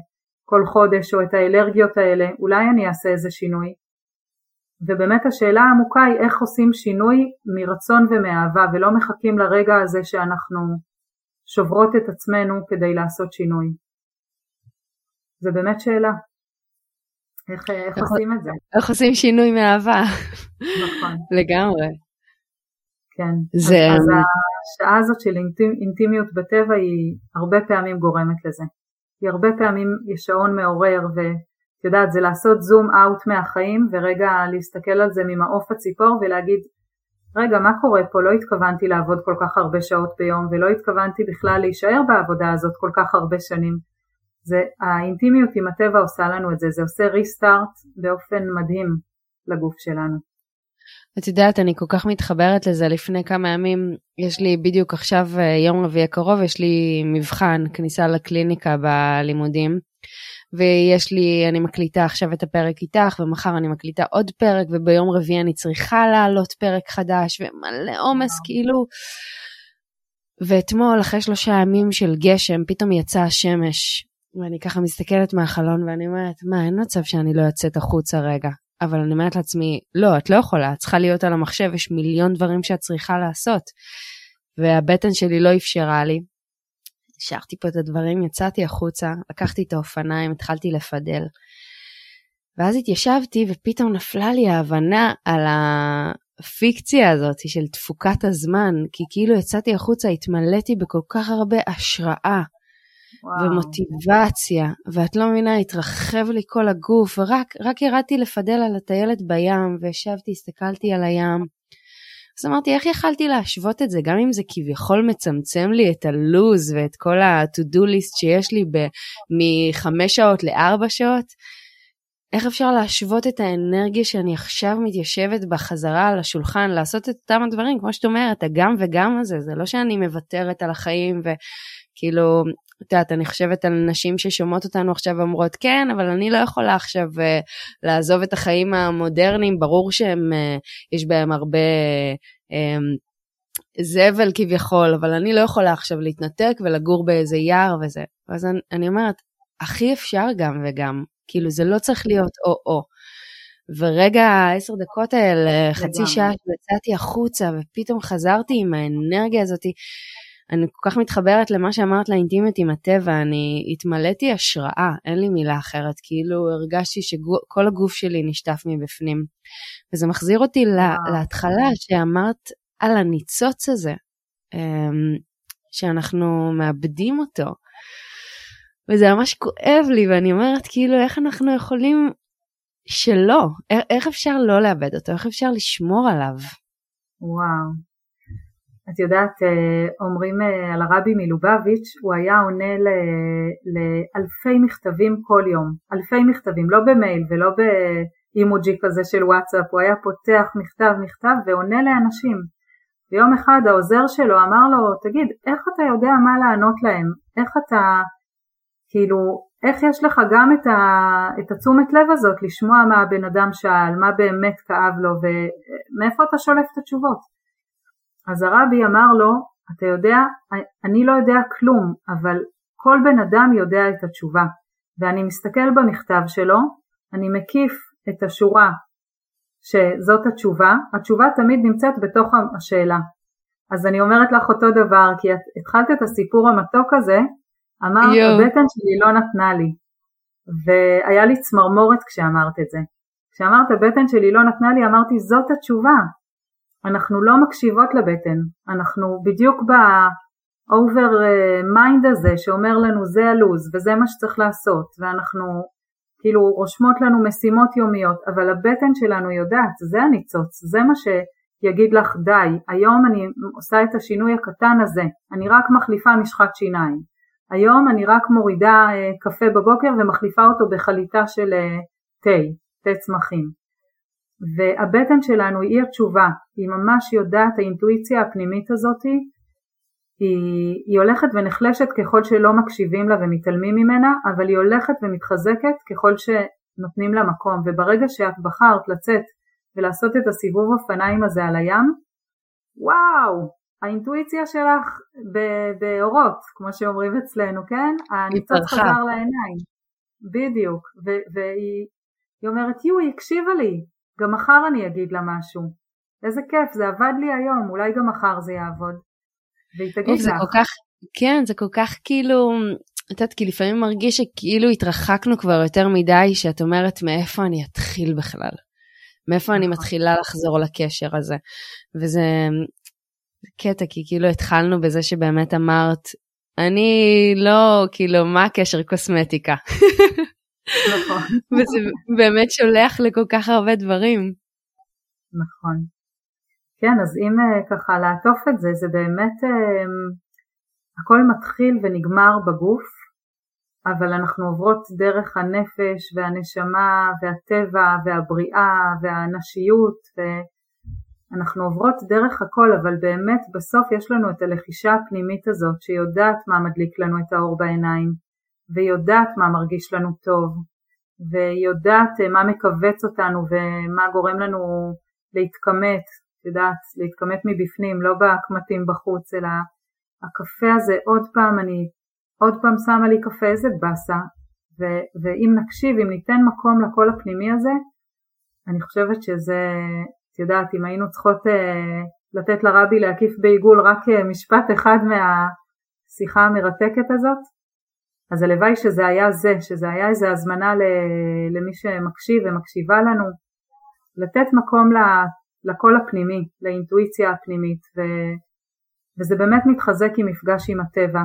כל חודש או את האלרגיות האלה, אולי אני אעשה איזה שינוי. ובאמת השאלה העמוקה היא איך עושים שינוי מרצון ומאהבה ולא מחכים לרגע הזה שאנחנו שוברות את עצמנו כדי לעשות שינוי. זה באמת שאלה. איך, איך עושים את זה? איך עושים שינוי מאהבה. נכון. לגמרי. כן. זה... אז, אז השעה הזאת של אינטימ, אינטימיות בטבע היא הרבה פעמים גורמת לזה. היא הרבה פעמים יש שעון מעורר ואת יודעת זה לעשות זום אאוט מהחיים ורגע להסתכל על זה ממעוף הציפור ולהגיד רגע מה קורה פה לא התכוונתי לעבוד כל כך הרבה שעות ביום ולא התכוונתי בכלל להישאר בעבודה הזאת כל כך הרבה שנים. זה האינטימיות עם הטבע עושה לנו את זה, זה עושה ריסטארט באופן מדהים לגוף שלנו. את יודעת, אני כל כך מתחברת לזה. לפני כמה ימים, יש לי בדיוק עכשיו, אה, יום רביעי הקרוב, יש לי מבחן כניסה לקליניקה בלימודים. ויש לי, אני מקליטה עכשיו את הפרק איתך, ומחר אני מקליטה עוד פרק, וביום רביעי אני צריכה להעלות פרק חדש, ומלא עומס, כאילו... ואתמול, אחרי שלושה ימים של גשם, פתאום יצאה השמש, ואני ככה מסתכלת מהחלון, ואני אומרת, מה, אין מצב שאני לא יוצאת החוצה רגע. אבל אני אומרת לעצמי, לא, את לא יכולה, את צריכה להיות על המחשב, יש מיליון דברים שאת צריכה לעשות. והבטן שלי לא אפשרה לי. השארתי פה את הדברים, יצאתי החוצה, לקחתי את האופניים, התחלתי לפדל. ואז התיישבתי ופתאום נפלה לי ההבנה על הפיקציה הזאת של תפוקת הזמן, כי כאילו יצאתי החוצה, התמלאתי בכל כך הרבה השראה. וואו. ומוטיבציה, ואת לא מבינה, התרחב לי כל הגוף, ורק רק ירדתי לפדל על הטיילת בים, וישבתי, הסתכלתי על הים. אז אמרתי, איך יכלתי להשוות את זה, גם אם זה כביכול מצמצם לי את הלוז ואת כל ה-to-do list שיש לי מחמש שעות לארבע שעות? איך אפשר להשוות את האנרגיה שאני עכשיו מתיישבת בחזרה על השולחן, לעשות את אותם הדברים, כמו שאת אומרת, הגם וגם הזה, זה לא שאני מוותרת על החיים וכאילו את יודעת, אני חושבת על נשים ששומעות אותנו עכשיו ואומרות, כן, אבל אני לא יכולה עכשיו uh, לעזוב את החיים המודרניים, ברור שהם, uh, יש בהם הרבה um, זבל כביכול, אבל אני לא יכולה עכשיו להתנתק ולגור באיזה יער וזה. אז אני, אני אומרת, הכי אפשר גם וגם, כאילו זה לא צריך להיות או-או. ורגע העשר דקות האלה, חצי שעה שיצאתי החוצה ופתאום חזרתי עם האנרגיה הזאתי, אני כל כך מתחברת למה שאמרת לאינטימיות עם הטבע, אני התמלאתי השראה, אין לי מילה אחרת, כאילו הרגשתי שכל הגוף שלי נשטף מבפנים. וזה מחזיר אותי לה, להתחלה שאמרת על הניצוץ הזה, אמ, שאנחנו מאבדים אותו. וזה ממש כואב לי, ואני אומרת, כאילו, איך אנחנו יכולים שלא? איך אפשר לא לאבד אותו? איך אפשר לשמור עליו? וואו. את יודעת, אה, אומרים אה, על הרבי מלובביץ', הוא היה עונה לאלפי מכתבים כל יום, אלפי מכתבים, לא במייל ולא באימוג'י כזה של וואטסאפ, הוא היה פותח מכתב מכתב ועונה לאנשים. ויום אחד העוזר שלו אמר לו, תגיד, איך אתה יודע מה לענות להם? איך אתה, כאילו, איך יש לך גם את, ה, את התשומת לב הזאת לשמוע מה הבן אדם שאל, מה באמת כאב לו ומאיפה אתה שולף את התשובות? אז הרבי אמר לו, אתה יודע, אני לא יודע כלום, אבל כל בן אדם יודע את התשובה. ואני מסתכל במכתב שלו, אני מקיף את השורה שזאת התשובה, התשובה תמיד נמצאת בתוך השאלה. אז אני אומרת לך אותו דבר, כי את התחלת את הסיפור המתוק הזה, אמרת, יו. הבטן שלי לא נתנה לי. והיה לי צמרמורת כשאמרת את זה. כשאמרת הבטן שלי לא נתנה לי, אמרתי זאת התשובה, אנחנו לא מקשיבות לבטן, אנחנו בדיוק ב-over mind הזה שאומר לנו זה הלו"ז וזה מה שצריך לעשות. ואנחנו כאילו רושמות לנו משימות יומיות אבל הבטן שלנו יודעת זה הניצוץ זה מה שיגיד לך די היום אני עושה את השינוי הקטן הזה אני רק מחליפה משחת שיניים. היום אני רק מורידה אה, קפה בבוקר ומחליפה אותו בחליטה של אה, תה, תה צמחים והבטן שלנו היא התשובה, היא ממש יודעת, האינטואיציה הפנימית הזאת היא, היא הולכת ונחלשת ככל שלא מקשיבים לה ומתעלמים ממנה, אבל היא הולכת ומתחזקת ככל שנותנים לה מקום, וברגע שאת בחרת לצאת ולעשות את הסיבוב אופניים הזה על הים, וואו, האינטואיציה שלך באורות, כמו שאומרים אצלנו, כן? הניצוץ חזר לעיניים, בדיוק, והיא אומרת, יו, היא הקשיבה לי, גם מחר אני אגיד לה משהו. איזה כיף, זה עבד לי היום, אולי גם מחר זה יעבוד. והיא תגיד לך. כל כך, כן, זה כל כך כאילו, את יודעת, כי לפעמים מרגיש שכאילו התרחקנו כבר יותר מדי, שאת אומרת מאיפה אני אתחיל בכלל. מאיפה אני נכון. מתחילה לחזור לקשר הזה. וזה קטע, כי כאילו התחלנו בזה שבאמת אמרת, אני לא, כאילו, מה הקשר קוסמטיקה? נכון. וזה באמת שולח לכל כך הרבה דברים. נכון. כן, אז אם אה, ככה לעטוף את זה, זה באמת, אה, הכל מתחיל ונגמר בגוף, אבל אנחנו עוברות דרך הנפש והנשמה והטבע והבריאה והנשיות, ואנחנו עוברות דרך הכל, אבל באמת בסוף יש לנו את הלחישה הפנימית הזאת שיודעת מה מדליק לנו את האור בעיניים, ויודעת מה מרגיש לנו טוב, ויודעת אה, מה מכווץ אותנו ומה גורם לנו להתכמת, את יודעת, להתכמת מבפנים, לא בקמטים בחוץ, אלא הקפה הזה, עוד פעם אני, עוד פעם שמה לי קפה, איזה באסה, ו- ואם נקשיב, אם ניתן מקום לקול הפנימי הזה, אני חושבת שזה, את יודעת, אם היינו צריכות אה, לתת לרבי להקיף בעיגול רק אה, משפט אחד מהשיחה המרתקת הזאת, אז הלוואי שזה היה זה, שזה היה איזו הזמנה למי שמקשיב ומקשיבה לנו, לתת מקום לקול הפנימי, לאינטואיציה הפנימית, ו, וזה באמת מתחזק עם מפגש עם הטבע.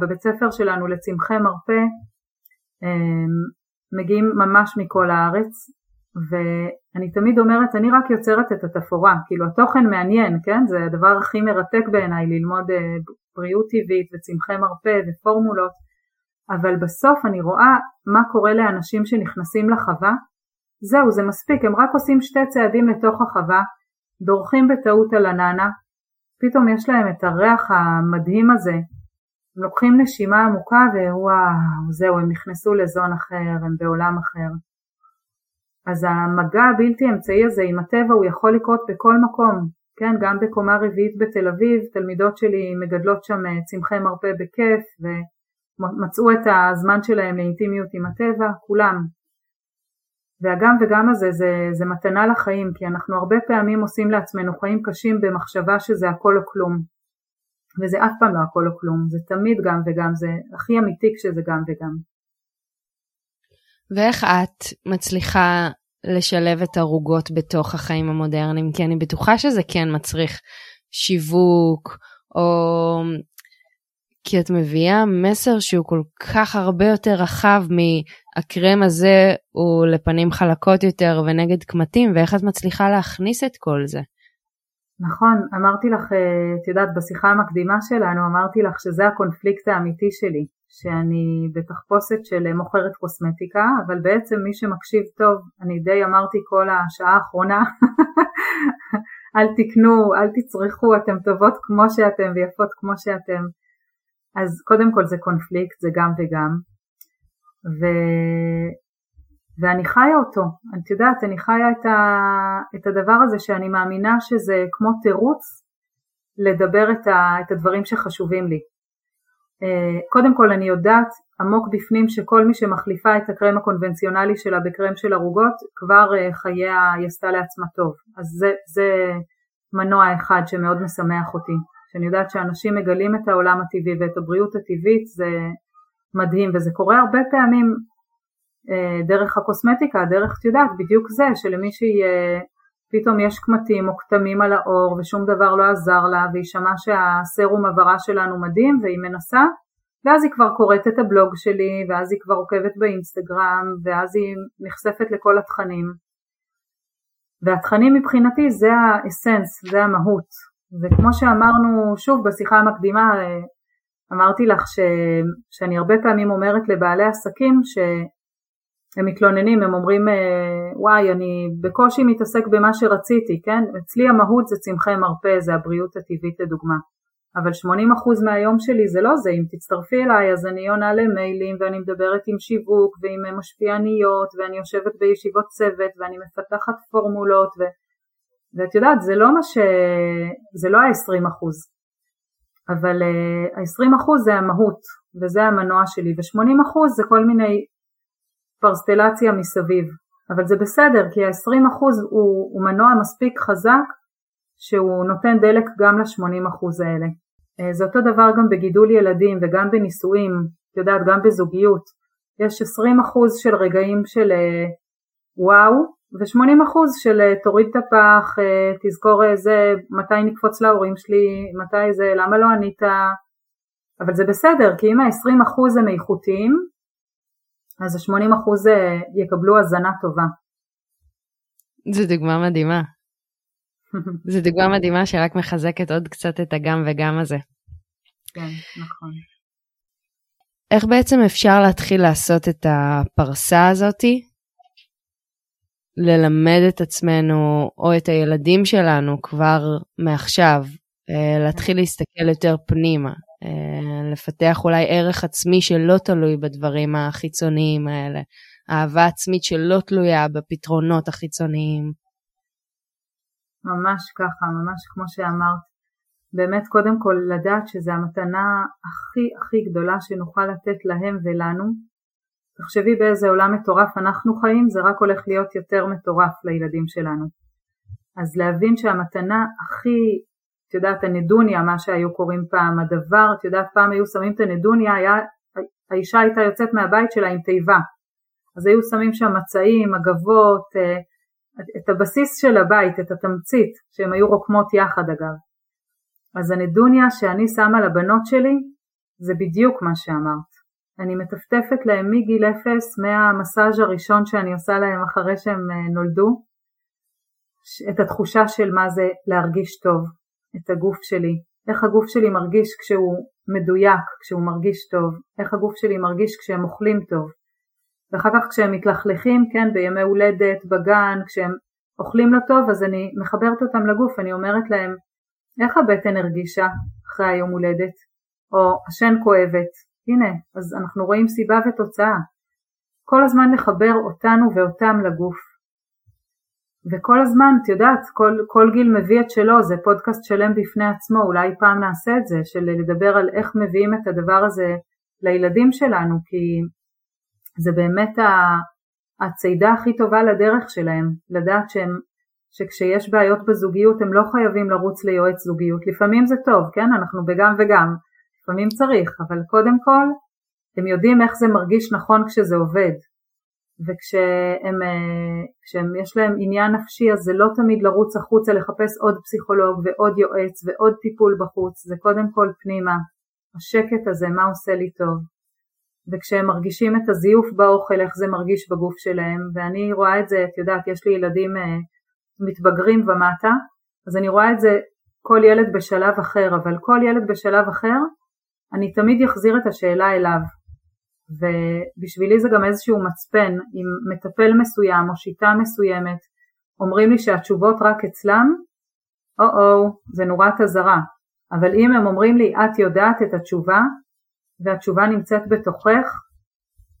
בבית ספר שלנו לצמחי מרפא אמ, מגיעים ממש מכל הארץ, ואני תמיד אומרת, אני רק יוצרת את התפאורה, כאילו התוכן מעניין, כן? זה הדבר הכי מרתק בעיניי ללמוד אה, בריאות טבעית וצמחי מרפא ופורמולות, אבל בסוף אני רואה מה קורה לאנשים שנכנסים לחווה, זהו זה מספיק, הם רק עושים שתי צעדים לתוך החווה, דורכים בטעות על הננה, פתאום יש להם את הריח המדהים הזה, הם לוקחים נשימה עמוקה ווואו, זהו, הם נכנסו לזון אחר, הם בעולם אחר. אז המגע הבלתי אמצעי הזה עם הטבע הוא יכול לקרות בכל מקום, כן, גם בקומה רביעית בתל אביב, תלמידות שלי מגדלות שם אה, צמחי מרפא בכיף ומצאו את הזמן שלהם לאינטימיות עם הטבע, כולם. והגם וגם הזה זה, זה מתנה לחיים, כי אנחנו הרבה פעמים עושים לעצמנו חיים קשים במחשבה שזה הכל או כלום. וזה אף פעם לא הכל או כלום, זה תמיד גם וגם, זה הכי אמיתי כשזה גם וגם. ואיך את מצליחה לשלב את הרוגות בתוך החיים המודרניים? כי אני בטוחה שזה כן מצריך שיווק, או כי את מביאה מסר שהוא כל כך הרבה יותר רחב מהקרם הזה הוא לפנים חלקות יותר ונגד קמטים, ואיך את מצליחה להכניס את כל זה? נכון, אמרתי לך, אה, את יודעת, בשיחה המקדימה שלנו, אמרתי לך שזה הקונפליקט האמיתי שלי, שאני בתחפושת של מוכרת קוסמטיקה, אבל בעצם מי שמקשיב טוב, אני די אמרתי כל השעה האחרונה, אל תקנו, אל תצרכו, אתם טובות כמו שאתם ויפות כמו שאתם. אז קודם כל זה קונפליקט, זה גם וגם. ו... ואני חיה אותו, את יודעת, אני חיה את, ה... את הדבר הזה שאני מאמינה שזה כמו תירוץ לדבר את, ה... את הדברים שחשובים לי. אה, קודם כל אני יודעת עמוק בפנים שכל מי שמחליפה את הקרם הקונבנציונלי שלה בקרם של ערוגות כבר אה, חייה היא עשתה לעצמה טוב. אז זה, זה מנוע אחד שמאוד משמח אותי. שאני יודעת שאנשים מגלים את העולם הטבעי ואת הבריאות הטבעית זה מדהים וזה קורה הרבה פעמים אה, דרך הקוסמטיקה, דרך, את יודעת, בדיוק זה, שלמישהי אה, פתאום יש קמטים או כתמים על העור ושום דבר לא עזר לה והיא שמעה שהסרום הברה שלנו מדהים והיא מנסה ואז היא כבר קוראת את הבלוג שלי ואז היא כבר עוקבת באינסטגרם ואז היא נחשפת לכל התכנים. והתכנים מבחינתי זה האסנס, זה המהות וכמו שאמרנו שוב בשיחה המקדימה אמרתי לך ש, שאני הרבה פעמים אומרת לבעלי עסקים ש... הם מתלוננים, הם אומרים וואי אני בקושי מתעסק במה שרציתי, כן? אצלי המהות זה צמחי מרפא, זה הבריאות הטבעית לדוגמה. אבל 80% מהיום שלי זה לא זה, אם תצטרפי אליי אז אני עונה למיילים ואני מדברת עם שיווק ועם משפיעניות ואני יושבת בישיבות צוות ואני מפתחת פורמולות ו... ואת יודעת זה לא מה ש... זה לא ה-20% אבל ה-20% זה המהות וזה המנוע שלי ו-80% זה כל מיני פרסטלציה מסביב, אבל זה בסדר כי ה-20% הוא, הוא מנוע מספיק חזק שהוא נותן דלק גם ל-80% האלה. אה, זה אותו דבר גם בגידול ילדים וגם בנישואים, את יודעת, גם בזוגיות. יש 20% של רגעים של אה, וואו ו-80 אחוז של אה, תוריד את הפח, אה, תזכור איזה, מתי נקפוץ להורים שלי, מתי זה, למה לא ענית, אבל זה בסדר, כי אם ה-20 אחוז הם איכותיים, אז ה-80 אחוז יקבלו הזנה טובה. זו דוגמה מדהימה. זו דוגמה מדהימה שרק מחזקת עוד קצת את הגם וגם הזה. כן, נכון. איך בעצם אפשר להתחיל לעשות את הפרסה הזאתי? ללמד את עצמנו או את הילדים שלנו כבר מעכשיו, אה, להתחיל להסתכל יותר פנימה, אה, לפתח אולי ערך עצמי שלא תלוי בדברים החיצוניים האלה, אהבה עצמית שלא תלויה בפתרונות החיצוניים. ממש ככה, ממש כמו שאמרת. באמת קודם כל לדעת שזו המתנה הכי הכי גדולה שנוכל לתת להם ולנו. תחשבי באיזה עולם מטורף אנחנו חיים, זה רק הולך להיות יותר מטורף לילדים שלנו. אז להבין שהמתנה הכי, את יודעת, הנדוניה, מה שהיו קוראים פעם, הדבר, את יודעת, פעם היו שמים את הנדוניה, היה, האישה הייתה יוצאת מהבית שלה עם תיבה. אז היו שמים שם מצעים, מגבות, אה, את הבסיס של הבית, את התמצית, שהן היו רוקמות יחד אגב. אז הנדוניה שאני שמה לבנות שלי זה בדיוק מה שאמרת. אני מטפטפת להם מגיל אפס מהמסאז' הראשון שאני עושה להם אחרי שהם אה, נולדו, את התחושה של מה זה להרגיש טוב, את הגוף שלי, איך הגוף שלי מרגיש כשהוא מדויק, כשהוא מרגיש טוב, איך הגוף שלי מרגיש כשהם אוכלים טוב, ואחר כך כשהם מתלכלכים, כן, בימי הולדת, בגן, כשהם אוכלים לא טוב, אז אני מחברת אותם לגוף, אני אומרת להם, איך הבטן הרגישה אחרי היום הולדת? או השן כואבת. הנה, אז אנחנו רואים סיבה ותוצאה. כל הזמן לחבר אותנו ואותם לגוף. וכל הזמן, את יודעת, כל, כל גיל מביא את שלו, זה פודקאסט שלם בפני עצמו, אולי פעם נעשה את זה, של לדבר על איך מביאים את הדבר הזה לילדים שלנו, כי זה באמת הצידה הכי טובה לדרך שלהם, לדעת שהם שכשיש בעיות בזוגיות הם לא חייבים לרוץ ליועץ זוגיות, לפעמים זה טוב, כן? אנחנו בגם וגם, לפעמים צריך, אבל קודם כל הם יודעים איך זה מרגיש נכון כשזה עובד, וכשהם אה, להם עניין נפשי אז זה לא תמיד לרוץ החוצה לחפש עוד פסיכולוג ועוד יועץ ועוד טיפול בחוץ, זה קודם כל פנימה, השקט הזה, מה עושה לי טוב. וכשהם מרגישים את הזיוף באוכל, איך זה מרגיש בגוף שלהם, ואני רואה את זה, את יודעת, יש לי ילדים אה, מתבגרים ומטה, אז אני רואה את זה כל ילד בשלב אחר, אבל כל ילד בשלב אחר, אני תמיד אחזיר את השאלה אליו. ובשבילי זה גם איזשהו מצפן, אם מטפל מסוים או שיטה מסוימת אומרים לי שהתשובות רק אצלם, או-או, זה נורת אזהרה. אבל אם הם אומרים לי, את יודעת את התשובה, והתשובה נמצאת בתוכך,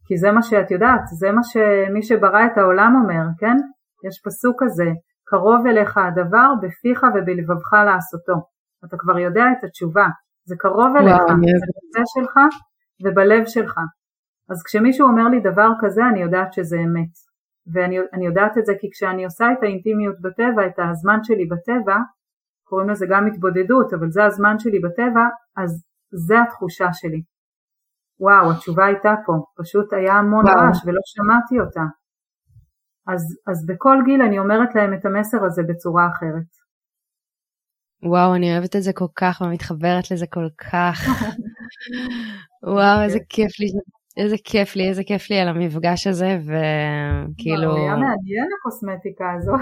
כי זה מה שאת יודעת, זה מה שמי שברא את העולם אומר, כן? יש פסוק כזה, קרוב אליך הדבר בפיך ובלבבך לעשותו. אתה כבר יודע את התשובה, זה קרוב אליך, וואו, זה בזה שלך ובלב שלך. אז כשמישהו אומר לי דבר כזה אני יודעת שזה אמת. ואני יודעת את זה כי כשאני עושה את האינטימיות בטבע, את הזמן שלי בטבע, קוראים לזה גם התבודדות, אבל זה הזמן שלי בטבע, אז זה התחושה שלי. וואו, התשובה הייתה פה, פשוט היה המון רעש ולא שמעתי אותה. אז, אז בכל גיל אני אומרת להם את המסר הזה בצורה אחרת. וואו, אני אוהבת את זה כל כך ומתחברת לזה כל כך. וואו, איזה כיף לי, איזה כיף לי, איזה כיף לי על המפגש הזה, וכאילו... היה מעניין הקוסמטיקה הזאת.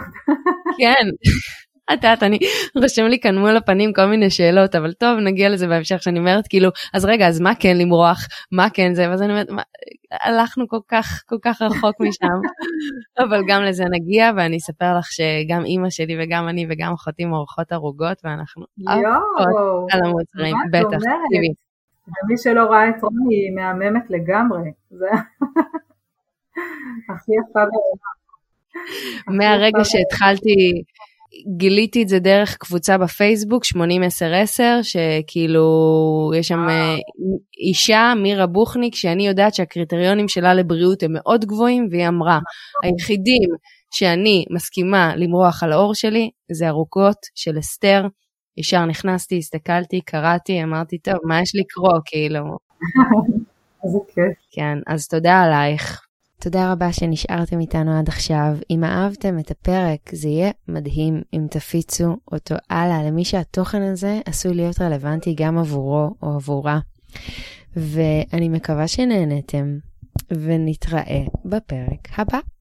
כן. את יודעת, אני, רשום לי כאן מול הפנים כל מיני שאלות, אבל טוב, נגיע לזה בהמשך, שאני אומרת, כאילו, אז רגע, אז מה כן למרוח? מה כן זה? ואז אני אומרת, מה, הלכנו כל כך, כל כך רחוק משם, אבל גם לזה נגיע, ואני אספר לך שגם אימא שלי וגם אני וגם אחותי מורחות ערוגות, ואנחנו עפות על המוצרים, בטח, תקשיבי. ומי שלא ראה את רוני, היא מהממת לגמרי, זה הכי יפה בעולם. מהרגע שהתחלתי, גיליתי את זה דרך קבוצה בפייסבוק 801010 שכאילו יש שם אה, אישה מירה בוכניק שאני יודעת שהקריטריונים שלה לבריאות הם מאוד גבוהים והיא אמרה היחידים שאני מסכימה למרוח על האור שלי זה ארוכות של אסתר. ישר נכנסתי, הסתכלתי, קראתי, אמרתי טוב מה יש לקרוא כאילו. איזה כיף. כן אז תודה עלייך. תודה רבה שנשארתם איתנו עד עכשיו. אם אהבתם את הפרק, זה יהיה מדהים אם תפיצו אותו הלאה למי שהתוכן הזה עשוי להיות רלוונטי גם עבורו או עבורה. ואני מקווה שנהנתם, ונתראה בפרק הבא.